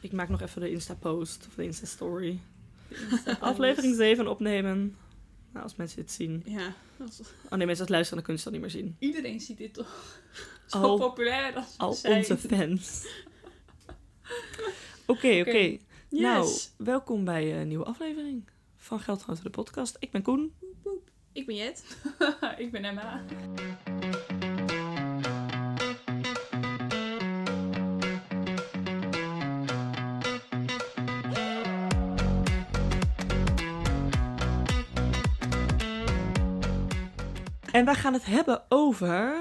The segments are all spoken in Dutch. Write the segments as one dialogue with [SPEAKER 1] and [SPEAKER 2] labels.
[SPEAKER 1] Ik maak nog even de Insta-post of de Insta-story. Aflevering 7 opnemen. Nou, als mensen dit zien.
[SPEAKER 2] Ja. is-
[SPEAKER 1] Oh nee, mensen als luisteren, dan kunnen ze dat niet meer zien.
[SPEAKER 3] Iedereen ziet dit toch? Zo
[SPEAKER 1] Al-
[SPEAKER 3] populair als
[SPEAKER 1] Al
[SPEAKER 3] zijn.
[SPEAKER 1] onze fans. Oké, oké. Nou,
[SPEAKER 2] Yes.
[SPEAKER 1] welkom bij een nieuwe aflevering van Geldgrote de podcast. Ik ben Koen.
[SPEAKER 2] Ik ben Jet.
[SPEAKER 3] ik ben Emma.
[SPEAKER 1] En wij gaan het hebben over...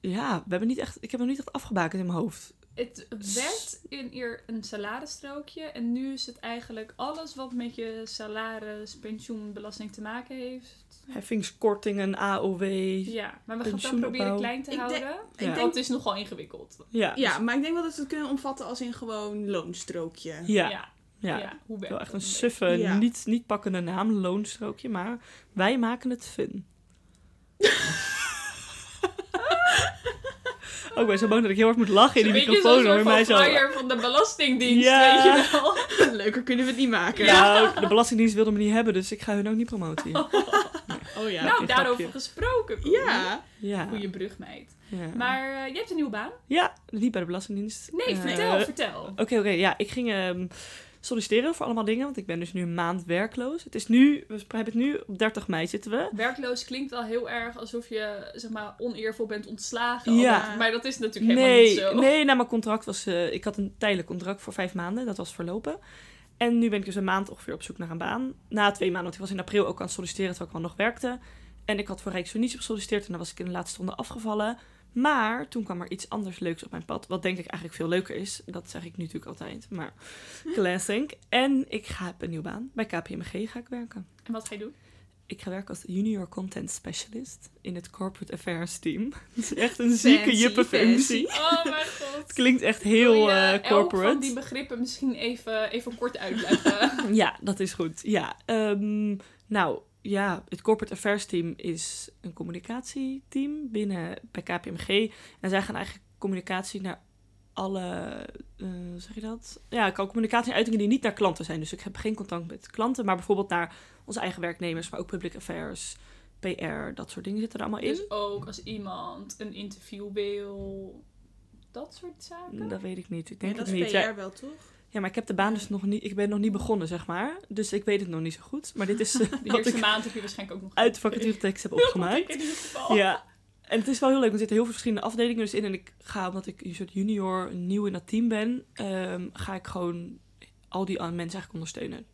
[SPEAKER 1] Ja, we hebben niet echt, ik heb hem niet echt afgebakend in mijn hoofd.
[SPEAKER 3] Het werd in eer een saladestrookje en nu is het eigenlijk alles wat met je salaris, pensioenbelasting te maken heeft.
[SPEAKER 1] Heffingskortingen, AOW.
[SPEAKER 3] Ja, maar we gaan het dan proberen klein te
[SPEAKER 2] Ik
[SPEAKER 3] houden.
[SPEAKER 2] denk-
[SPEAKER 1] Ja.
[SPEAKER 3] Want het is nogal ingewikkeld.
[SPEAKER 1] Ja,
[SPEAKER 2] Ja, maar ik denk wel dat we het kunnen omvatten als in gewoon loonstrookje.
[SPEAKER 1] ja,
[SPEAKER 3] ja.
[SPEAKER 1] ja.
[SPEAKER 3] ja. hoe werkt
[SPEAKER 1] Wel echt een suffe,
[SPEAKER 2] Ja.
[SPEAKER 1] niet, niet pakkende naam, loonstrookje. Maar wij maken het fun. Oh, ik ben zo bang dat ik heel hard moet lachen in die
[SPEAKER 3] Een
[SPEAKER 1] microfoon.
[SPEAKER 3] soort
[SPEAKER 1] mij
[SPEAKER 3] van
[SPEAKER 1] zo.
[SPEAKER 3] flyer van de Belastingdienst,
[SPEAKER 1] Ja.
[SPEAKER 3] weet je wel.
[SPEAKER 2] Leuker kunnen we het niet maken.
[SPEAKER 1] Nou, de Belastingdienst wilde me niet hebben, dus ik ga hun ook niet promoten.
[SPEAKER 2] Oh ja.
[SPEAKER 3] nou, daarover
[SPEAKER 1] grapje.
[SPEAKER 3] gesproken.
[SPEAKER 2] Ja.
[SPEAKER 1] Ja.
[SPEAKER 3] Goeie brugmeid.
[SPEAKER 1] ja.
[SPEAKER 3] Maar eh, jij hebt een nieuwe baan?
[SPEAKER 1] Ja, niet bij de Belastingdienst.
[SPEAKER 3] Nee,
[SPEAKER 1] Eh,
[SPEAKER 3] vertel, vertel.
[SPEAKER 1] Oké, oké. ja, ik ging ehm, solliciteren voor allemaal dingen, want ik ben dus nu een maand werkloos. Het is nu, we hebben het nu, op 30 mei zitten we.
[SPEAKER 3] Werkloos klinkt wel heel erg alsof je zeg maar oneervol bent ontslagen.
[SPEAKER 1] Ja.
[SPEAKER 3] Maar dat is natuurlijk helemaal niet zo.
[SPEAKER 1] nee, nou mijn contract was, eh, ik had een tijdelijk contract voor vijf maanden, dat was verlopen. En nu ben ik dus een maand ongeveer op zoek naar een baan. Na twee maanden, want ik was in april ook aan het solliciteren terwijl ik wel nog werkte. En ik had voor Rijksunitie gesolliciteerd en dan was ik in de laatste ronde afgevallen. Maar toen kwam er iets anders leuks op mijn pad. Wat denk ik eigenlijk veel leuker is. Dat zeg ik nu natuurlijk altijd. Maar classic. En ik ga heb een nieuwe baan. Bij KPMG ga ik werken.
[SPEAKER 3] En wat ga je doen?
[SPEAKER 1] Ik ga werken als junior content specialist in het corporate affairs team. Dat is echt een zieke juppenfunctie.
[SPEAKER 3] Oh mijn god.
[SPEAKER 1] Het klinkt echt heel
[SPEAKER 3] je
[SPEAKER 1] eh,
[SPEAKER 3] elk van
[SPEAKER 1] corporate.
[SPEAKER 3] die begrippen misschien even, even kort uitleggen?
[SPEAKER 1] Ja, dat is goed. Ja, ehm, nou ja, het corporate affairs team is een communicatieteam binnen bij KPMG. En zij gaan eigenlijk communicatie naar alle, eh, hoe zeg je dat? Ja, ik kan communicatie en uitingen die niet naar klanten zijn. Dus ik heb geen contact met klanten, maar bijvoorbeeld naar onze eigen werknemers, maar ook public affairs, PR, dat soort dingen zitten er allemaal in.
[SPEAKER 3] dus ook als iemand een interview wil, dat soort zaken.
[SPEAKER 1] dat weet ik niet. Ik denk
[SPEAKER 2] dat
[SPEAKER 1] het
[SPEAKER 2] is
[SPEAKER 1] niet.
[SPEAKER 2] PR
[SPEAKER 1] Ja,
[SPEAKER 2] wel, toch?
[SPEAKER 1] Ja, maar ik heb de baan dus nog niet. Ik ben nog niet begonnen, zeg maar. Dus ik weet het nog niet zo goed. Maar dit is eh,
[SPEAKER 3] De
[SPEAKER 1] wat
[SPEAKER 3] eerste
[SPEAKER 1] ik
[SPEAKER 3] maand heb je waarschijnlijk ook nog
[SPEAKER 1] uit de vacaturetekst heb opgemaakt. Ja. En het is wel heel leuk, want er zitten heel veel verschillende afdelingen dus in. En ik ga, omdat ik een soort junior nieuw in dat team ben, ehm, ga ik gewoon al die mensen eigenlijk ondersteunen.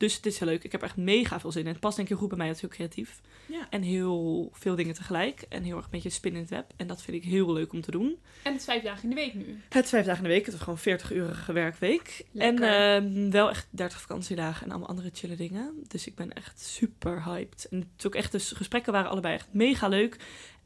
[SPEAKER 1] Dus het is heel leuk. Ik heb echt mega veel zin in. Het past denk ik heel goed bij mij. Het is heel creatief.
[SPEAKER 2] Ja.
[SPEAKER 1] En heel veel dingen tegelijk. En heel erg een beetje spin in het web. En dat vind ik heel leuk om te doen.
[SPEAKER 3] En het is vijf dagen in de week nu.
[SPEAKER 1] Het is vijf dagen in de week. Het is gewoon een 40-urige werkweek.
[SPEAKER 3] Lekker.
[SPEAKER 1] En ehm, wel echt 30 vakantiedagen en allemaal andere chille dingen. Dus ik ben echt super hyped. En het is ook echt, dus gesprekken waren allebei echt mega leuk.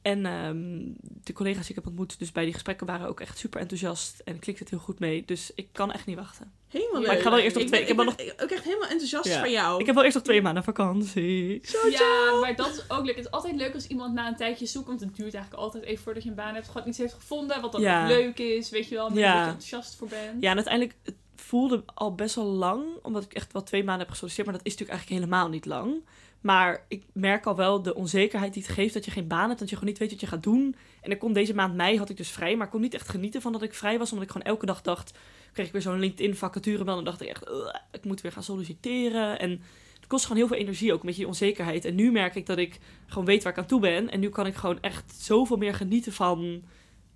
[SPEAKER 1] En ehm, de collega's die ik heb ontmoet, dus bij die gesprekken waren ook echt super enthousiast. En klikt het heel goed mee. Dus ik kan echt niet wachten.
[SPEAKER 2] Helemaal
[SPEAKER 3] Maar
[SPEAKER 2] leuk.
[SPEAKER 3] ik ga wel
[SPEAKER 1] eerst nog
[SPEAKER 2] Ik
[SPEAKER 1] twee-
[SPEAKER 2] ben-
[SPEAKER 1] ik heb
[SPEAKER 2] ben ook echt helemaal enthousiast
[SPEAKER 1] Ja.
[SPEAKER 2] van jou.
[SPEAKER 1] Ik heb wel eerst nog twee maanden vakantie.
[SPEAKER 3] Ja, maar dat is ook leuk. Het is altijd leuk als iemand na een tijdje zoekt. Want het duurt eigenlijk altijd even voordat je een baan hebt. Gewoon iets heeft gevonden wat dan
[SPEAKER 1] Ja.
[SPEAKER 3] leuk is. Weet je wel, waar
[SPEAKER 1] Ja.
[SPEAKER 3] je enthousiast voor bent.
[SPEAKER 1] Ja, en uiteindelijk het voelde al best wel lang. Omdat ik echt wel twee maanden heb gesolliciteerd. Maar dat is natuurlijk eigenlijk helemaal niet lang. Maar ik merk al wel de onzekerheid die het geeft dat je geen baan hebt. Dat je gewoon niet weet wat je gaat doen. En ik kon deze maand mei had ik dus vrij. Maar ik kon niet echt genieten van dat ik vrij was. Omdat ik gewoon elke dag dacht... Kreeg ik weer zo'n LinkedIn vacature En dan dacht ik echt... "Ugh, ik moet weer gaan solliciteren. En het kost gewoon heel veel energie ook. Beetje die onzekerheid. En nu merk ik dat ik gewoon weet waar ik aan toe ben. En nu kan ik gewoon echt zoveel meer genieten van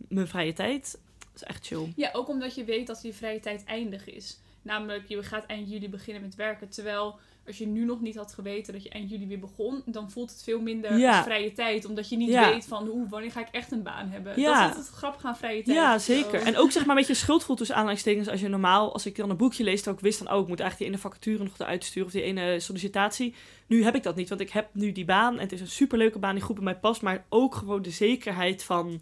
[SPEAKER 1] mijn vrije tijd. Dat is echt chill.
[SPEAKER 3] Ja, ook omdat je weet dat je vrije tijd eindig is. Namelijk, je gaat eind juli beginnen met werken. Terwijl als je nu nog niet had geweten dat je eind juli weer begon, dan voelt het veel minder
[SPEAKER 1] Ja.
[SPEAKER 3] als vrije tijd. Omdat je niet
[SPEAKER 1] Ja.
[SPEAKER 3] weet van, hoe, wanneer ga ik echt een baan hebben.
[SPEAKER 1] Ja.
[SPEAKER 3] Dat is het grappig aan vrije tijd.
[SPEAKER 1] Ja,
[SPEAKER 3] zo.
[SPEAKER 1] zeker. En ook zeg maar een beetje schuld voelt tussen aanleidingstekens als je normaal, als ik dan een boekje lees, dat ik wist van, oh, ik moet eigenlijk die ene vacature nog eruit sturen of die ene sollicitatie. Nu heb ik dat niet, want ik heb nu die baan en het is een superleuke baan die goed bij mij past, maar ook gewoon de zekerheid van,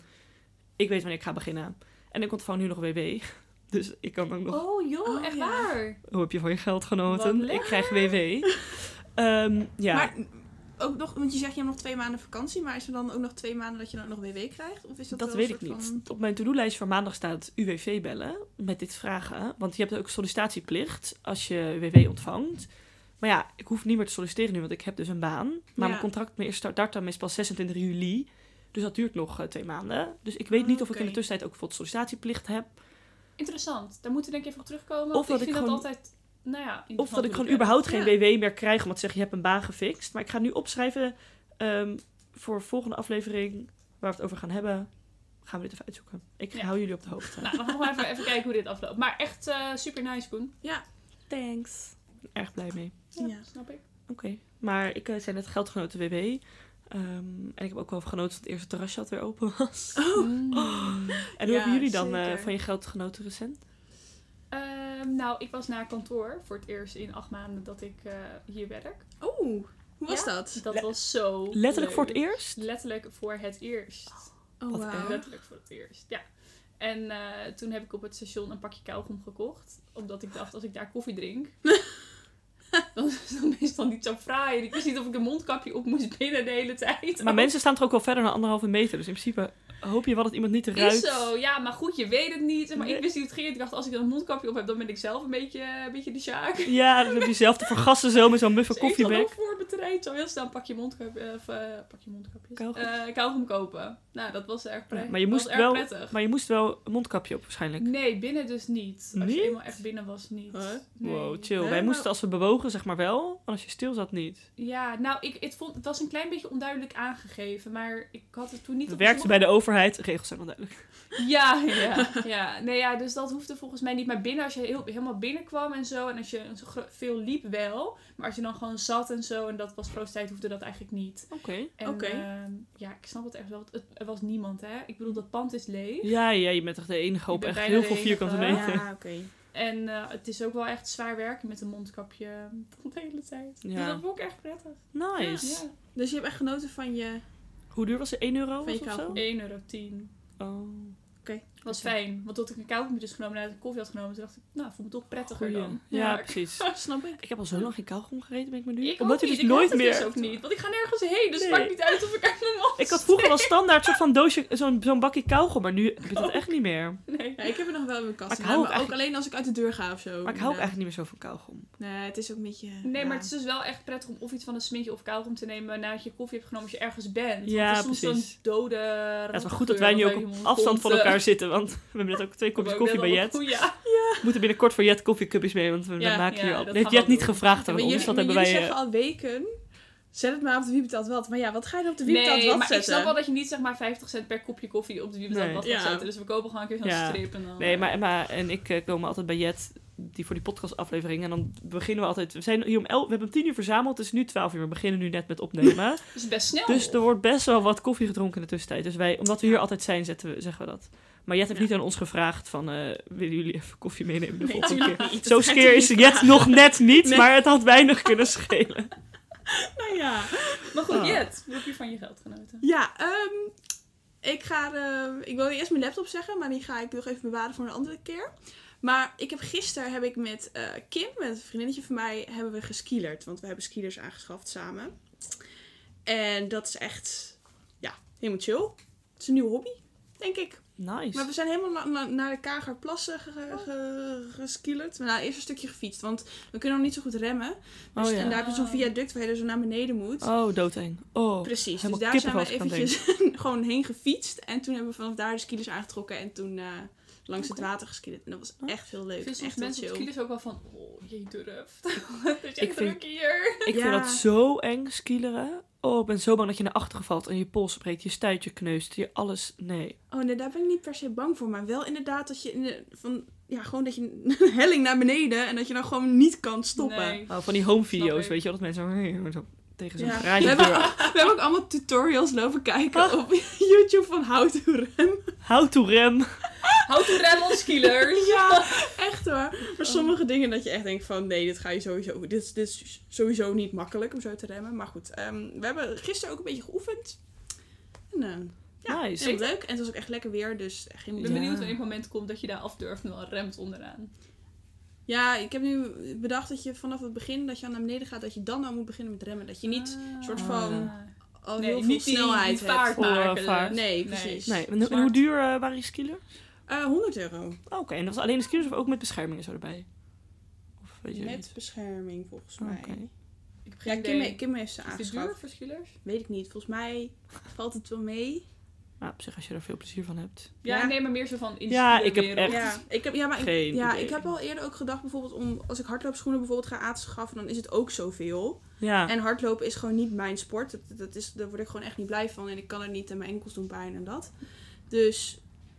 [SPEAKER 1] ik weet wanneer ik ga beginnen. En ik ontvang nu nog WW. Dus ik kan ook nog,
[SPEAKER 3] Oh joh,
[SPEAKER 2] Oh,
[SPEAKER 3] echt
[SPEAKER 2] ja.
[SPEAKER 3] waar?
[SPEAKER 1] hoe heb je van je geld genoten? Ik krijg WW. Ehm, ja.
[SPEAKER 2] Maar ook nog, want je zegt je hebt nog twee maanden vakantie, maar is er dan ook nog twee maanden dat je dan ook nog WW krijgt? Of is dat,
[SPEAKER 1] Dat
[SPEAKER 2] wel
[SPEAKER 1] weet ik niet.
[SPEAKER 2] van-
[SPEAKER 1] Op mijn to-do-lijst voor maandag staat UWV bellen met dit vragen. Want je hebt ook sollicitatieplicht als je WW ontvangt. Maar ja, ik hoef niet meer te solliciteren nu, want ik heb dus een baan. Maar
[SPEAKER 2] Ja.
[SPEAKER 1] mijn contract me- start dan is pas 26 juli. Dus dat duurt nog eh, twee maanden. Dus ik weet niet of ik in de tussentijd ook bijvoorbeeld sollicitatieplicht heb.
[SPEAKER 3] Interessant. Daar moeten we denk ik even op terugkomen.
[SPEAKER 1] Of dat
[SPEAKER 3] ik
[SPEAKER 1] ik
[SPEAKER 3] vind
[SPEAKER 1] gewoon-
[SPEAKER 3] dat altijd... Nou ja,
[SPEAKER 1] Of dat ik gewoon überhaupt geen
[SPEAKER 2] Ja.
[SPEAKER 1] WW meer krijg, omdat ze zeggen je hebt een baan gefixt. Maar ik ga nu opschrijven ehm, voor volgende aflevering waar we het over gaan hebben. Gaan we dit even uitzoeken. Ik
[SPEAKER 3] Ja.
[SPEAKER 1] hou jullie op de hoogte.
[SPEAKER 3] Nou, dan gaan we even, even kijken hoe dit afloopt. Maar echt eh, super nice, Koen.
[SPEAKER 1] Thanks. Ik ben erg blij mee.
[SPEAKER 3] Ja,
[SPEAKER 2] Ja.
[SPEAKER 3] snap ik.
[SPEAKER 1] Oké, maar ik uh, zijn net geldgenoten WW. Ehm, en ik heb ook wel genoten dat het eerste terrasje alweer open was.
[SPEAKER 2] Oh,
[SPEAKER 3] Mm.
[SPEAKER 1] En hoe
[SPEAKER 2] Ja,
[SPEAKER 1] hebben jullie dan eh, van je geldgenoten recent?
[SPEAKER 3] Ehm, nou, ik was naar kantoor voor het eerst in acht maanden dat ik eh, hier werk.
[SPEAKER 2] oh, hoe was
[SPEAKER 3] Ja?
[SPEAKER 2] dat?
[SPEAKER 3] Dat
[SPEAKER 1] Le-
[SPEAKER 3] was zo
[SPEAKER 1] Letterlijk
[SPEAKER 3] leuk.
[SPEAKER 1] voor het eerst?
[SPEAKER 3] Letterlijk voor het eerst.
[SPEAKER 2] Oh,
[SPEAKER 1] Wat
[SPEAKER 2] wauw.
[SPEAKER 3] Letterlijk voor het eerst, ja. En eh, toen heb ik op het station een pakje kauwgom gekocht. Omdat ik dacht, als ik daar koffie drink... dan, is het dan niet zo fraai. Ik wist niet of ik een mondkapje op moest binnen de hele tijd.
[SPEAKER 1] Maar mensen staan toch ook wel verder dan anderhalve meter. Dus in principe hoop je wel dat iemand niet ruikt.
[SPEAKER 3] Is zo, ja, maar goed, je weet het niet. Maar
[SPEAKER 1] Nee.
[SPEAKER 3] ik wist niet hoe het ging. Ik dacht, als ik een mondkapje op heb, dan ben ik zelf een beetje, een beetje de sjaak.
[SPEAKER 1] Ja, dan heb je zelf te vergassen zo met zo'n muffe
[SPEAKER 3] Dus ik had
[SPEAKER 1] koffiebek.
[SPEAKER 3] ook voor bedrijf zo heel snel een pakje mondkapje, of eh, pakje mondkapjes.
[SPEAKER 1] Kauwgom.
[SPEAKER 3] Eh, kauwgom kopen. Nou, dat was erg prettig.
[SPEAKER 1] maar je moest wel-
[SPEAKER 3] prettig.
[SPEAKER 1] Maar je moest wel een mondkapje op waarschijnlijk.
[SPEAKER 3] Nee, binnen dus niet. Als
[SPEAKER 1] Niet?
[SPEAKER 3] je eenmaal echt binnen was, niet.
[SPEAKER 2] Huh?
[SPEAKER 3] Nee.
[SPEAKER 1] Wow, chill.
[SPEAKER 2] Nee,
[SPEAKER 1] Wij
[SPEAKER 2] maar-
[SPEAKER 1] moesten als we bewogen, zeg maar wel. Maar als je stil zat, niet.
[SPEAKER 3] Ja, nou, ik, het, vond, het was een klein beetje onduidelijk aangegeven. Maar ik had het toen niet op
[SPEAKER 1] werkte bij de overheid. Regels zijn onduidelijk.
[SPEAKER 3] Ja, ja, ja. Nee, ja, dus dat hoefde volgens mij niet. Maar binnen, als je heel, helemaal binnenkwam en zo, en als je veel liep wel, maar als je dan gewoon zat en zo, en dat was grootste tijd, hoefde dat eigenlijk niet.
[SPEAKER 1] Oké.
[SPEAKER 2] Oké.
[SPEAKER 3] ehm, ja, ik snap het echt wel. Het, er was niemand, hè. Ik bedoel, dat pand is leeg.
[SPEAKER 1] Ja, ja, je bent echt de enige op echt heel veel vierkante meter.
[SPEAKER 2] Ja, oké.
[SPEAKER 3] En eh, het is ook wel echt zwaar werken met een mondkapje de hele tijd.
[SPEAKER 1] Ja.
[SPEAKER 3] Dus dat vond ik echt prettig.
[SPEAKER 1] Nice.
[SPEAKER 3] Ja.
[SPEAKER 2] Dus je hebt echt genoten van je...
[SPEAKER 1] Hoe duur was het? 1 euro
[SPEAKER 2] je
[SPEAKER 1] of zo?
[SPEAKER 2] kauwgom?
[SPEAKER 3] 1,10 euro.
[SPEAKER 1] Oh,
[SPEAKER 3] was fijn. Want tot ik een kauwgompje dus genomen nadat ik koffie had genomen, toen dacht ik, nou, voel me toch prettiger
[SPEAKER 1] goeie.
[SPEAKER 3] dan.
[SPEAKER 1] Ja, precies.
[SPEAKER 2] Snap ik.
[SPEAKER 1] Ik heb al zo lang geen kauwgom gegeten, ben ik me nu.
[SPEAKER 3] Ik
[SPEAKER 1] Omdat
[SPEAKER 3] ook
[SPEAKER 1] je
[SPEAKER 3] niet.
[SPEAKER 1] dus
[SPEAKER 3] ik
[SPEAKER 1] nooit
[SPEAKER 3] het
[SPEAKER 1] meer...
[SPEAKER 3] dus ook niet. Want ik ga nergens heen, dus
[SPEAKER 1] Nee.
[SPEAKER 3] het maakt niet uit of ik uit mijn mond
[SPEAKER 1] Ik had vroeger wel standaard soort van doosje, zo'n zo'n bakje kauwgom, maar nu heb ik dat echt niet meer.
[SPEAKER 3] Nee.
[SPEAKER 2] Ja, ik heb het nog wel in mijn kast.
[SPEAKER 1] Maar ik
[SPEAKER 2] staan,
[SPEAKER 1] hou
[SPEAKER 2] maar
[SPEAKER 1] ook
[SPEAKER 2] ook alleen als ik uit de deur ga of zo.
[SPEAKER 1] Maar ik hou ook eigenlijk niet meer zo van kauwgom.
[SPEAKER 2] Nee, het is ook een beetje...
[SPEAKER 3] Nee,
[SPEAKER 2] ja.
[SPEAKER 3] maar het is dus wel echt prettig om of iets van een smintje of kauwgom te nemen nadat je koffie hebt genomen als je ergens bent.
[SPEAKER 1] Ja,
[SPEAKER 3] Want het is soms
[SPEAKER 1] precies.
[SPEAKER 3] zo'n dode
[SPEAKER 1] Ja, het is wel goed dat wij nu ook op afstand van elkaar zitten, want we hebben net ook twee kopjes koffie bij Jet.
[SPEAKER 3] Ja.
[SPEAKER 1] We moeten binnenkort voor Jet koffiecupjes mee, want we
[SPEAKER 3] Ja,
[SPEAKER 1] maken
[SPEAKER 3] ja,
[SPEAKER 1] hier al. heeft Jet niet
[SPEAKER 3] doen.
[SPEAKER 1] gevraagd aan
[SPEAKER 2] maar
[SPEAKER 1] ons,
[SPEAKER 2] jullie,
[SPEAKER 1] dat hebben
[SPEAKER 2] jullie
[SPEAKER 1] wij...
[SPEAKER 2] zeggen
[SPEAKER 1] eh,
[SPEAKER 2] al weken... Zet het maar op de wie betaalt wat. Maar ja, wat ga je nou op de wie betaalt
[SPEAKER 3] Nee,
[SPEAKER 2] wat
[SPEAKER 3] maar ik snap wel dat je niet zeg maar 50 cent per kopje koffie op de wie betaalt
[SPEAKER 1] Nee.
[SPEAKER 3] wat gaat
[SPEAKER 2] Ja.
[SPEAKER 3] zetten. Dus we kopen gewoon een keer zo'n
[SPEAKER 1] Ja.
[SPEAKER 3] strip en dan...
[SPEAKER 1] Nee,
[SPEAKER 3] eh,
[SPEAKER 1] maar Emma en ik eh, komen altijd bij Jet, die voor die podcastaflevering. En dan beginnen we altijd... We, zijn hier om el, we hebben om tien uur verzameld, het is nu twaalf uur. We beginnen nu net met opnemen.
[SPEAKER 3] Dat is best snel.
[SPEAKER 1] dus er wordt best wel wat koffie gedronken in de tussentijd. Dus wij, omdat we hier altijd zijn, zetten we, zeggen we dat. Maar Jet heeft
[SPEAKER 2] Ja.
[SPEAKER 1] niet aan ons gevraagd van... eh, willen jullie even koffie meenemen de
[SPEAKER 2] Nee,
[SPEAKER 1] volgende keer?
[SPEAKER 2] niet.
[SPEAKER 1] Zo
[SPEAKER 2] hij
[SPEAKER 1] is Jet
[SPEAKER 2] vragen.
[SPEAKER 1] nog net niet,
[SPEAKER 2] Nee.
[SPEAKER 1] maar het had weinig kunnen schelen.
[SPEAKER 2] Nou ja.
[SPEAKER 3] Maar goed,
[SPEAKER 1] Ah.
[SPEAKER 3] Jet, hoe heb je van je geld genoten?
[SPEAKER 2] Ja, ehm, ik ga... Ik wilde eerst mijn laptop zeggen, maar die ga ik nog even bewaren voor een andere keer. Maar ik heb gisteren heb ik met eh, Kim, met een vriendinnetje van mij, hebben we geskielerd. Want we hebben skielers aangeschaft samen. En dat is echt, ja, helemaal chill. Het is een nieuwe hobby, denk ik.
[SPEAKER 1] Nice.
[SPEAKER 2] Maar we zijn helemaal na- na- naar de Kagerplassen ge, ge, geskielerd. Nou, eerst een stukje gefietst, want we kunnen nog niet zo goed remmen. Dus,
[SPEAKER 1] Oh ja.
[SPEAKER 2] En daar heb je zo'n viaduct waar je er zo naar beneden moet.
[SPEAKER 1] Oh, doodeng. Oh.
[SPEAKER 2] Precies, dus daar zijn we
[SPEAKER 1] ik
[SPEAKER 2] eventjes gewoon heen gefietst. En toen hebben we vanaf daar de skielers aangetrokken en toen eh, langs het water geskielerd. En dat was echt heel leuk.
[SPEAKER 3] Ik vind
[SPEAKER 2] echt
[SPEAKER 3] mensen skielers ook wel van, oh, je durft. dat is
[SPEAKER 1] Ik
[SPEAKER 3] echt
[SPEAKER 1] vind-
[SPEAKER 3] druk hier.
[SPEAKER 1] Ik
[SPEAKER 2] Ja.
[SPEAKER 1] vind dat zo eng, skileren. Oh, ik ben zo bang dat je naar achteren valt en je pols breekt, je stuitje kneust, je alles... Nee.
[SPEAKER 2] Oh nee, daar ben ik niet per se bang voor. Maar wel inderdaad dat je in de, van, ja, gewoon dat je een helling naar beneden en dat je dan gewoon niet kan stoppen.
[SPEAKER 3] Nee.
[SPEAKER 1] Oh, van die home video's, weet je wel, dat mensen zo tegen zo'n
[SPEAKER 2] Ja.
[SPEAKER 1] garage
[SPEAKER 2] We, hebben,
[SPEAKER 1] deur.
[SPEAKER 2] we hebben ook allemaal tutorials lopen kijken
[SPEAKER 1] Ah.
[SPEAKER 2] op YouTube van how to rem.
[SPEAKER 1] How to rem.
[SPEAKER 3] How to rem on skielers.
[SPEAKER 2] Ja, echt hoor. Maar sommige dingen dat je echt denkt van nee, dit ga je sowieso. Dit, is- dit is sowieso niet makkelijk om zo te remmen. Maar goed, ehm, we hebben gisteren ook een beetje geoefend. En eh ja,
[SPEAKER 1] Nice.
[SPEAKER 2] heel leuk. En het was ook echt lekker weer, dus geen
[SPEAKER 3] Ik ben
[SPEAKER 1] Ja.
[SPEAKER 3] benieuwd wanneer het moment komt dat je daar af durft en dan remt onderaan.
[SPEAKER 2] Ja, ik heb nu bedacht dat je vanaf het begin dat je aan naar beneden gaat, dat je dan al moet beginnen met remmen. Dat je niet
[SPEAKER 3] Ah.
[SPEAKER 2] soort
[SPEAKER 1] van
[SPEAKER 2] al
[SPEAKER 3] Nee,
[SPEAKER 2] heel veel
[SPEAKER 3] niet die,
[SPEAKER 2] snelheid
[SPEAKER 3] die vaart
[SPEAKER 2] hebt.
[SPEAKER 1] Oh,
[SPEAKER 3] maken.
[SPEAKER 1] vaart.
[SPEAKER 3] dus-
[SPEAKER 2] Nee, precies.
[SPEAKER 1] Nee, en hoe duur eh, waren je skilers?
[SPEAKER 2] Eh, 100 euro.
[SPEAKER 1] Oh, Oké, en dat was alleen de skilers of ook met beschermingen zo erbij? Of weet je
[SPEAKER 2] Met
[SPEAKER 1] niet?
[SPEAKER 2] bescherming volgens
[SPEAKER 1] Oké.
[SPEAKER 2] mij.
[SPEAKER 3] Ik heb geen
[SPEAKER 2] Ja, Kim,
[SPEAKER 3] idee.
[SPEAKER 2] Kim heeft ze
[SPEAKER 3] Is dit duur
[SPEAKER 2] aangeschaft.
[SPEAKER 3] voor skillers?
[SPEAKER 2] Weet ik niet. Volgens mij valt het wel mee.
[SPEAKER 1] Nou, op zich als je er veel plezier van hebt.
[SPEAKER 3] Ja,
[SPEAKER 2] Ja.
[SPEAKER 3] ik neem maar meer zo van in
[SPEAKER 1] Ja, ik heb echt
[SPEAKER 2] Ja, ik heb, ja, maar ik,
[SPEAKER 1] geen
[SPEAKER 2] ja,
[SPEAKER 1] idee.
[SPEAKER 2] ik heb al eerder ook gedacht bijvoorbeeld om als ik hardloopschoenen bijvoorbeeld ga aanschaffen, dan is het ook zoveel.
[SPEAKER 1] Ja,
[SPEAKER 2] En hardlopen is gewoon niet mijn sport. Dat, dat is, daar word ik gewoon echt niet blij van. En ik kan er niet en mijn enkels doen pijn en dat. Dus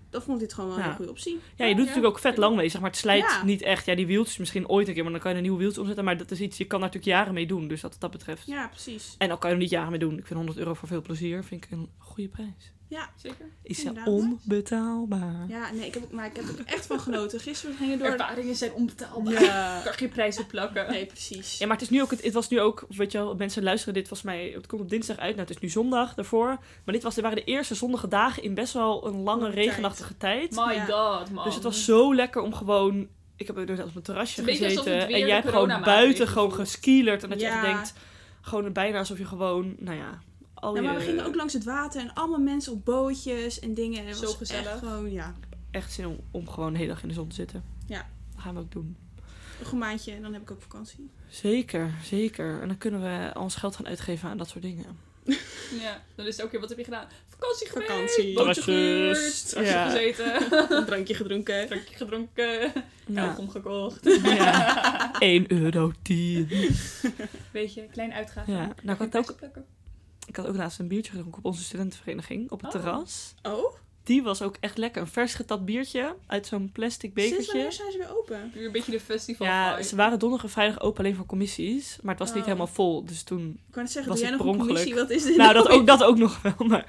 [SPEAKER 2] dat vond ik dit gewoon wel een
[SPEAKER 1] Ja.
[SPEAKER 2] hele goede optie.
[SPEAKER 1] ja je doet
[SPEAKER 3] ja.
[SPEAKER 1] natuurlijk ook vet lang mee, zeg maar. Het slijt
[SPEAKER 2] Ja.
[SPEAKER 1] niet echt. Ja, die wieltjes misschien ooit een keer, maar dan kan je een nieuwe wieltje omzetten. Maar dat is iets, je kan daar natuurlijk jaren mee doen. Dus wat dat betreft.
[SPEAKER 2] Ja, precies.
[SPEAKER 1] En dan kan je er niet jaren mee doen. Ik vind 100 euro voor veel plezier, vind ik een goede prijs.
[SPEAKER 2] Ja,
[SPEAKER 3] Zeker.
[SPEAKER 1] Is
[SPEAKER 2] Inderdaad.
[SPEAKER 1] onbetaalbaar.
[SPEAKER 2] ja nee, ik heb, ook- maar ik heb er echt van genoten. Gisteren gingen door...
[SPEAKER 3] Ervaringen zijn onbetaalbaar.
[SPEAKER 2] Ja.
[SPEAKER 3] Ik kan geen prijs op plakken.
[SPEAKER 2] Nee, precies.
[SPEAKER 1] Ja, maar het is nu ook, het, het was nu ook, weet je wel, mensen luisteren dit volgens mij, het komt op dinsdag uit, nou het is nu zondag daarvoor. Maar dit was, er waren de eerste zonnige dagen in best wel een lange regenachtige tijd.
[SPEAKER 3] My
[SPEAKER 2] Ja.
[SPEAKER 3] god, man.
[SPEAKER 1] Dus het was zo lekker om gewoon, ik heb ook op mijn terrasje gezeten en jij hebt gewoon buiten gewoon geskielerd. En dat je echt denkt, gewoon bijna alsof je gewoon, nou ja, al
[SPEAKER 2] Ja,
[SPEAKER 1] je,
[SPEAKER 2] maar we gingen ook langs het water en allemaal mensen op bootjes en dingen. En het
[SPEAKER 3] Zo
[SPEAKER 2] was
[SPEAKER 3] gezellig.
[SPEAKER 2] Echt gewoon, ja,
[SPEAKER 1] echt zin om, om gewoon de hele dag in de zon te zitten.
[SPEAKER 2] Ja.
[SPEAKER 1] Dat gaan we ook doen.
[SPEAKER 2] nog een maandje en dan heb ik ook vakantie.
[SPEAKER 1] Zeker, zeker. En dan kunnen we al ons geld gaan uitgeven aan dat soort dingen.
[SPEAKER 3] Ja, dan is het ook weer, wat heb je gedaan? Vakantie geweest,
[SPEAKER 2] Vakantie.
[SPEAKER 3] bootje gehuurd,
[SPEAKER 1] Ja.
[SPEAKER 3] gezeten,
[SPEAKER 2] Een drankje gedronken.
[SPEAKER 3] drankje gedronken,
[SPEAKER 1] Ja.
[SPEAKER 3] kauwgom gekocht.
[SPEAKER 1] ja. 1 euro 10.
[SPEAKER 3] Weet je, klein uitgaven.
[SPEAKER 1] Ja, nou, ik had
[SPEAKER 3] Geen
[SPEAKER 1] ook-. Ik had ook laatst een biertje gedronken op onze studentenvereniging op het
[SPEAKER 3] Oh.
[SPEAKER 1] terras.
[SPEAKER 2] Oh,
[SPEAKER 1] Die was ook echt lekker. Een vers getapt biertje uit zo'n plastic
[SPEAKER 2] sinds
[SPEAKER 1] bekertje.
[SPEAKER 2] wanneer zijn ze weer open?
[SPEAKER 3] Weer een beetje de festival
[SPEAKER 1] Ja,
[SPEAKER 3] vibe.
[SPEAKER 1] ze waren donderdag en vrijdag open alleen voor commissies. Maar het was niet
[SPEAKER 2] Oh.
[SPEAKER 1] helemaal vol. Dus toen...
[SPEAKER 2] Ik kan het zeggen,
[SPEAKER 1] Was
[SPEAKER 2] doe jij nog een
[SPEAKER 1] per ongeluk?
[SPEAKER 2] commissie? Wat is dit
[SPEAKER 1] Nou, dat
[SPEAKER 2] nou?
[SPEAKER 1] ook, dat ook nog wel. Maar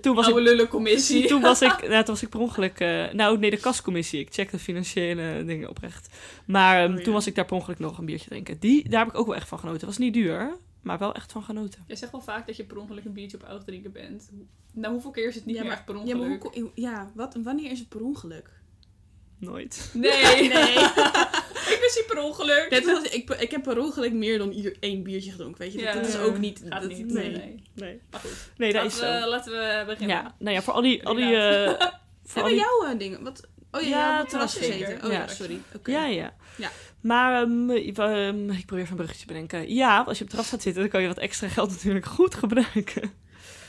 [SPEAKER 1] toen was
[SPEAKER 3] Oude
[SPEAKER 1] ik...
[SPEAKER 3] lullencommissie.
[SPEAKER 1] Toen was ik, nou, toen was ik per ongeluk... eh, nou, nee, de kascommissie. Ik check de financiële dingen oprecht. Maar ehm,
[SPEAKER 2] Oh, ja.
[SPEAKER 1] toen was ik daar per ongeluk nog een biertje drinken. Die, daar heb ik ook wel echt van genoten. Het was niet duur, maar wel echt van genoten.
[SPEAKER 3] Jij zegt wel vaak dat je per ongeluk een biertje op oud drinken bent. Nou, hoeveel keer is het niet
[SPEAKER 2] Ja,
[SPEAKER 3] meer
[SPEAKER 2] maar-
[SPEAKER 3] echt per
[SPEAKER 2] Ja,
[SPEAKER 3] ongeluk?
[SPEAKER 2] maar hoe, ko- ja wat, wanneer is het per ongeluk?
[SPEAKER 1] Nooit.
[SPEAKER 3] Nee,
[SPEAKER 2] Nee.
[SPEAKER 3] ik ben hier per ongeluk.
[SPEAKER 2] Net als, ik, ik heb per ongeluk meer dan ieder, één biertje gedronken, weet je.
[SPEAKER 3] Ja.
[SPEAKER 2] dat, dat is ook niet...
[SPEAKER 3] Gaat
[SPEAKER 2] dat,
[SPEAKER 3] niet.
[SPEAKER 2] Nee.
[SPEAKER 3] Nee.
[SPEAKER 1] Nee.
[SPEAKER 3] Maar goed,
[SPEAKER 1] Nee, dat
[SPEAKER 3] laten,
[SPEAKER 1] is zo.
[SPEAKER 3] we, laten we beginnen.
[SPEAKER 1] Ja, nou ja, voor al die... Al die eh, voor al die
[SPEAKER 2] jouw eh, dingen? Wat, oh ja,
[SPEAKER 1] Ja,
[SPEAKER 2] jij hebt op het terras
[SPEAKER 3] zeker.
[SPEAKER 2] gezeten. Oh
[SPEAKER 1] Ja.
[SPEAKER 2] ja, sorry. Oké.
[SPEAKER 1] Ja, ja.
[SPEAKER 2] Ja.
[SPEAKER 1] Maar ehm, ik- ehm, ik probeer even een bruggetje te bedenken. Ja, als je op het terras gaat zitten, dan kan je wat extra geld natuurlijk goed gebruiken.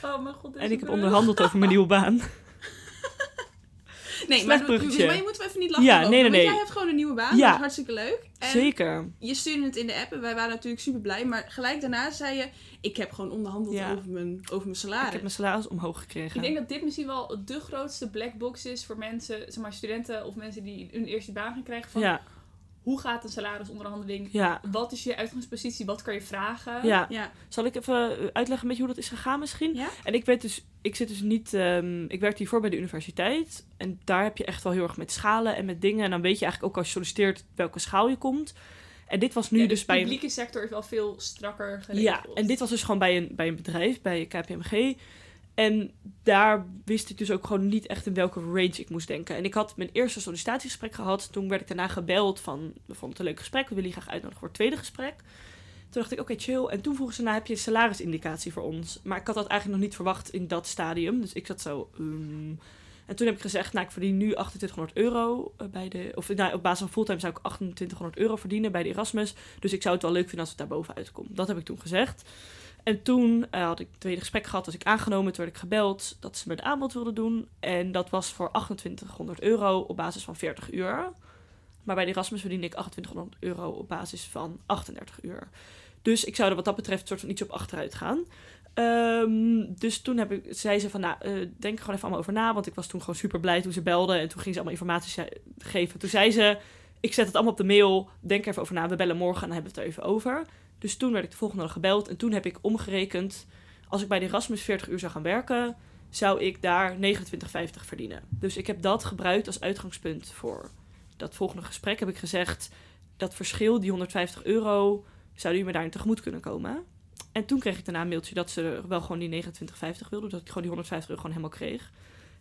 [SPEAKER 3] Oh mijn god,
[SPEAKER 1] En ik heb
[SPEAKER 3] onderhandeld.
[SPEAKER 1] over mijn nieuwe baan.
[SPEAKER 2] Nee, maar, maar je moet wel even niet lachen.
[SPEAKER 1] Ja, nee, nee,
[SPEAKER 2] Want
[SPEAKER 1] nee.
[SPEAKER 2] jij hebt gewoon een nieuwe baan.
[SPEAKER 1] Ja.
[SPEAKER 2] Dat is hartstikke leuk. En
[SPEAKER 1] Zeker.
[SPEAKER 2] je stuurde het in de app en wij waren natuurlijk super blij. Maar gelijk daarna zei je, ik heb gewoon onderhandeld
[SPEAKER 1] Ja.
[SPEAKER 2] over, mijn, over mijn
[SPEAKER 1] Ik
[SPEAKER 2] salaris.
[SPEAKER 1] heb mijn salaris omhoog gekregen.
[SPEAKER 3] Ik denk dat dit misschien wel de grootste black box is voor mensen, zeg maar studenten of mensen die hun eerste baan gaan krijgen. Van
[SPEAKER 1] Ja,
[SPEAKER 3] hoe gaat een salarisonderhandeling?
[SPEAKER 1] ja,
[SPEAKER 3] Wat is je uitgangspositie? Wat kan je vragen?
[SPEAKER 1] ja.
[SPEAKER 2] Ja.
[SPEAKER 1] Zal ik even uitleggen een beetje hoe dat is gegaan misschien?
[SPEAKER 2] Ja?
[SPEAKER 1] En ik weet dus, ik zit dus niet, ehm, ik werkte hiervoor bij de universiteit. En daar heb je echt wel heel erg met schalen en met dingen. En dan weet je eigenlijk ook als je solliciteert welke schaal je komt. En dit was nu
[SPEAKER 3] Ja,
[SPEAKER 1] dus
[SPEAKER 3] de
[SPEAKER 1] bij een
[SPEAKER 3] publieke sector is wel veel strakker geregeld.
[SPEAKER 1] Ja, en dit was dus gewoon bij een, bij een bedrijf, bij KPMG. En daar wist ik dus ook gewoon niet echt in welke range ik moest denken. En ik had mijn eerste sollicitatiegesprek gehad. Toen werd ik daarna gebeld van, we vonden het een leuk gesprek. We willen je graag uitnodigen voor het tweede gesprek. Toen dacht ik, oké, chill. En toen vroegen ze, nou heb je een salarisindicatie voor ons? Maar ik had dat eigenlijk nog niet verwacht in dat stadium. Dus ik zat zo... ehm. En toen heb ik gezegd, nou ik verdien nu 2800 euro eh, bij de... Of nou, op basis van fulltime zou ik 2800 euro verdienen bij de Erasmus. Dus ik zou het wel leuk vinden als het daar bovenuit komt. Dat heb ik toen gezegd. En toen eh, had ik het tweede gesprek gehad, was ik aangenomen. Toen werd ik gebeld dat ze me het aanbod wilden doen. En dat was voor 2800 euro op basis van 40 uur. Maar bij de Erasmus verdiende ik 2800 euro op basis van 38 uur. Dus ik zou er wat dat betreft soort van iets op achteruit gaan. Ehm, dus toen heb ik, zei ze van, nou, eh, denk er gewoon even allemaal over na. Want ik was toen gewoon super blij toen ze belden. En toen ging ze allemaal informatie geven. Toen zei ze, ik zet het allemaal op de mail. Denk er even over na. We bellen morgen en dan hebben we het er even over. Dus toen werd ik de volgende dag gebeld. En toen heb ik omgerekend. Als ik bij de Erasmus 40 uur zou gaan werken, zou ik daar 29,50 verdienen. Dus ik heb dat gebruikt als uitgangspunt voor dat volgende gesprek. Heb ik gezegd, dat verschil, die 150 euro, zou u me daarin tegemoet kunnen komen? En toen kreeg ik daarna een mailtje dat ze wel gewoon die 29,50 wilden. Dat ik gewoon die 150 euro gewoon helemaal kreeg.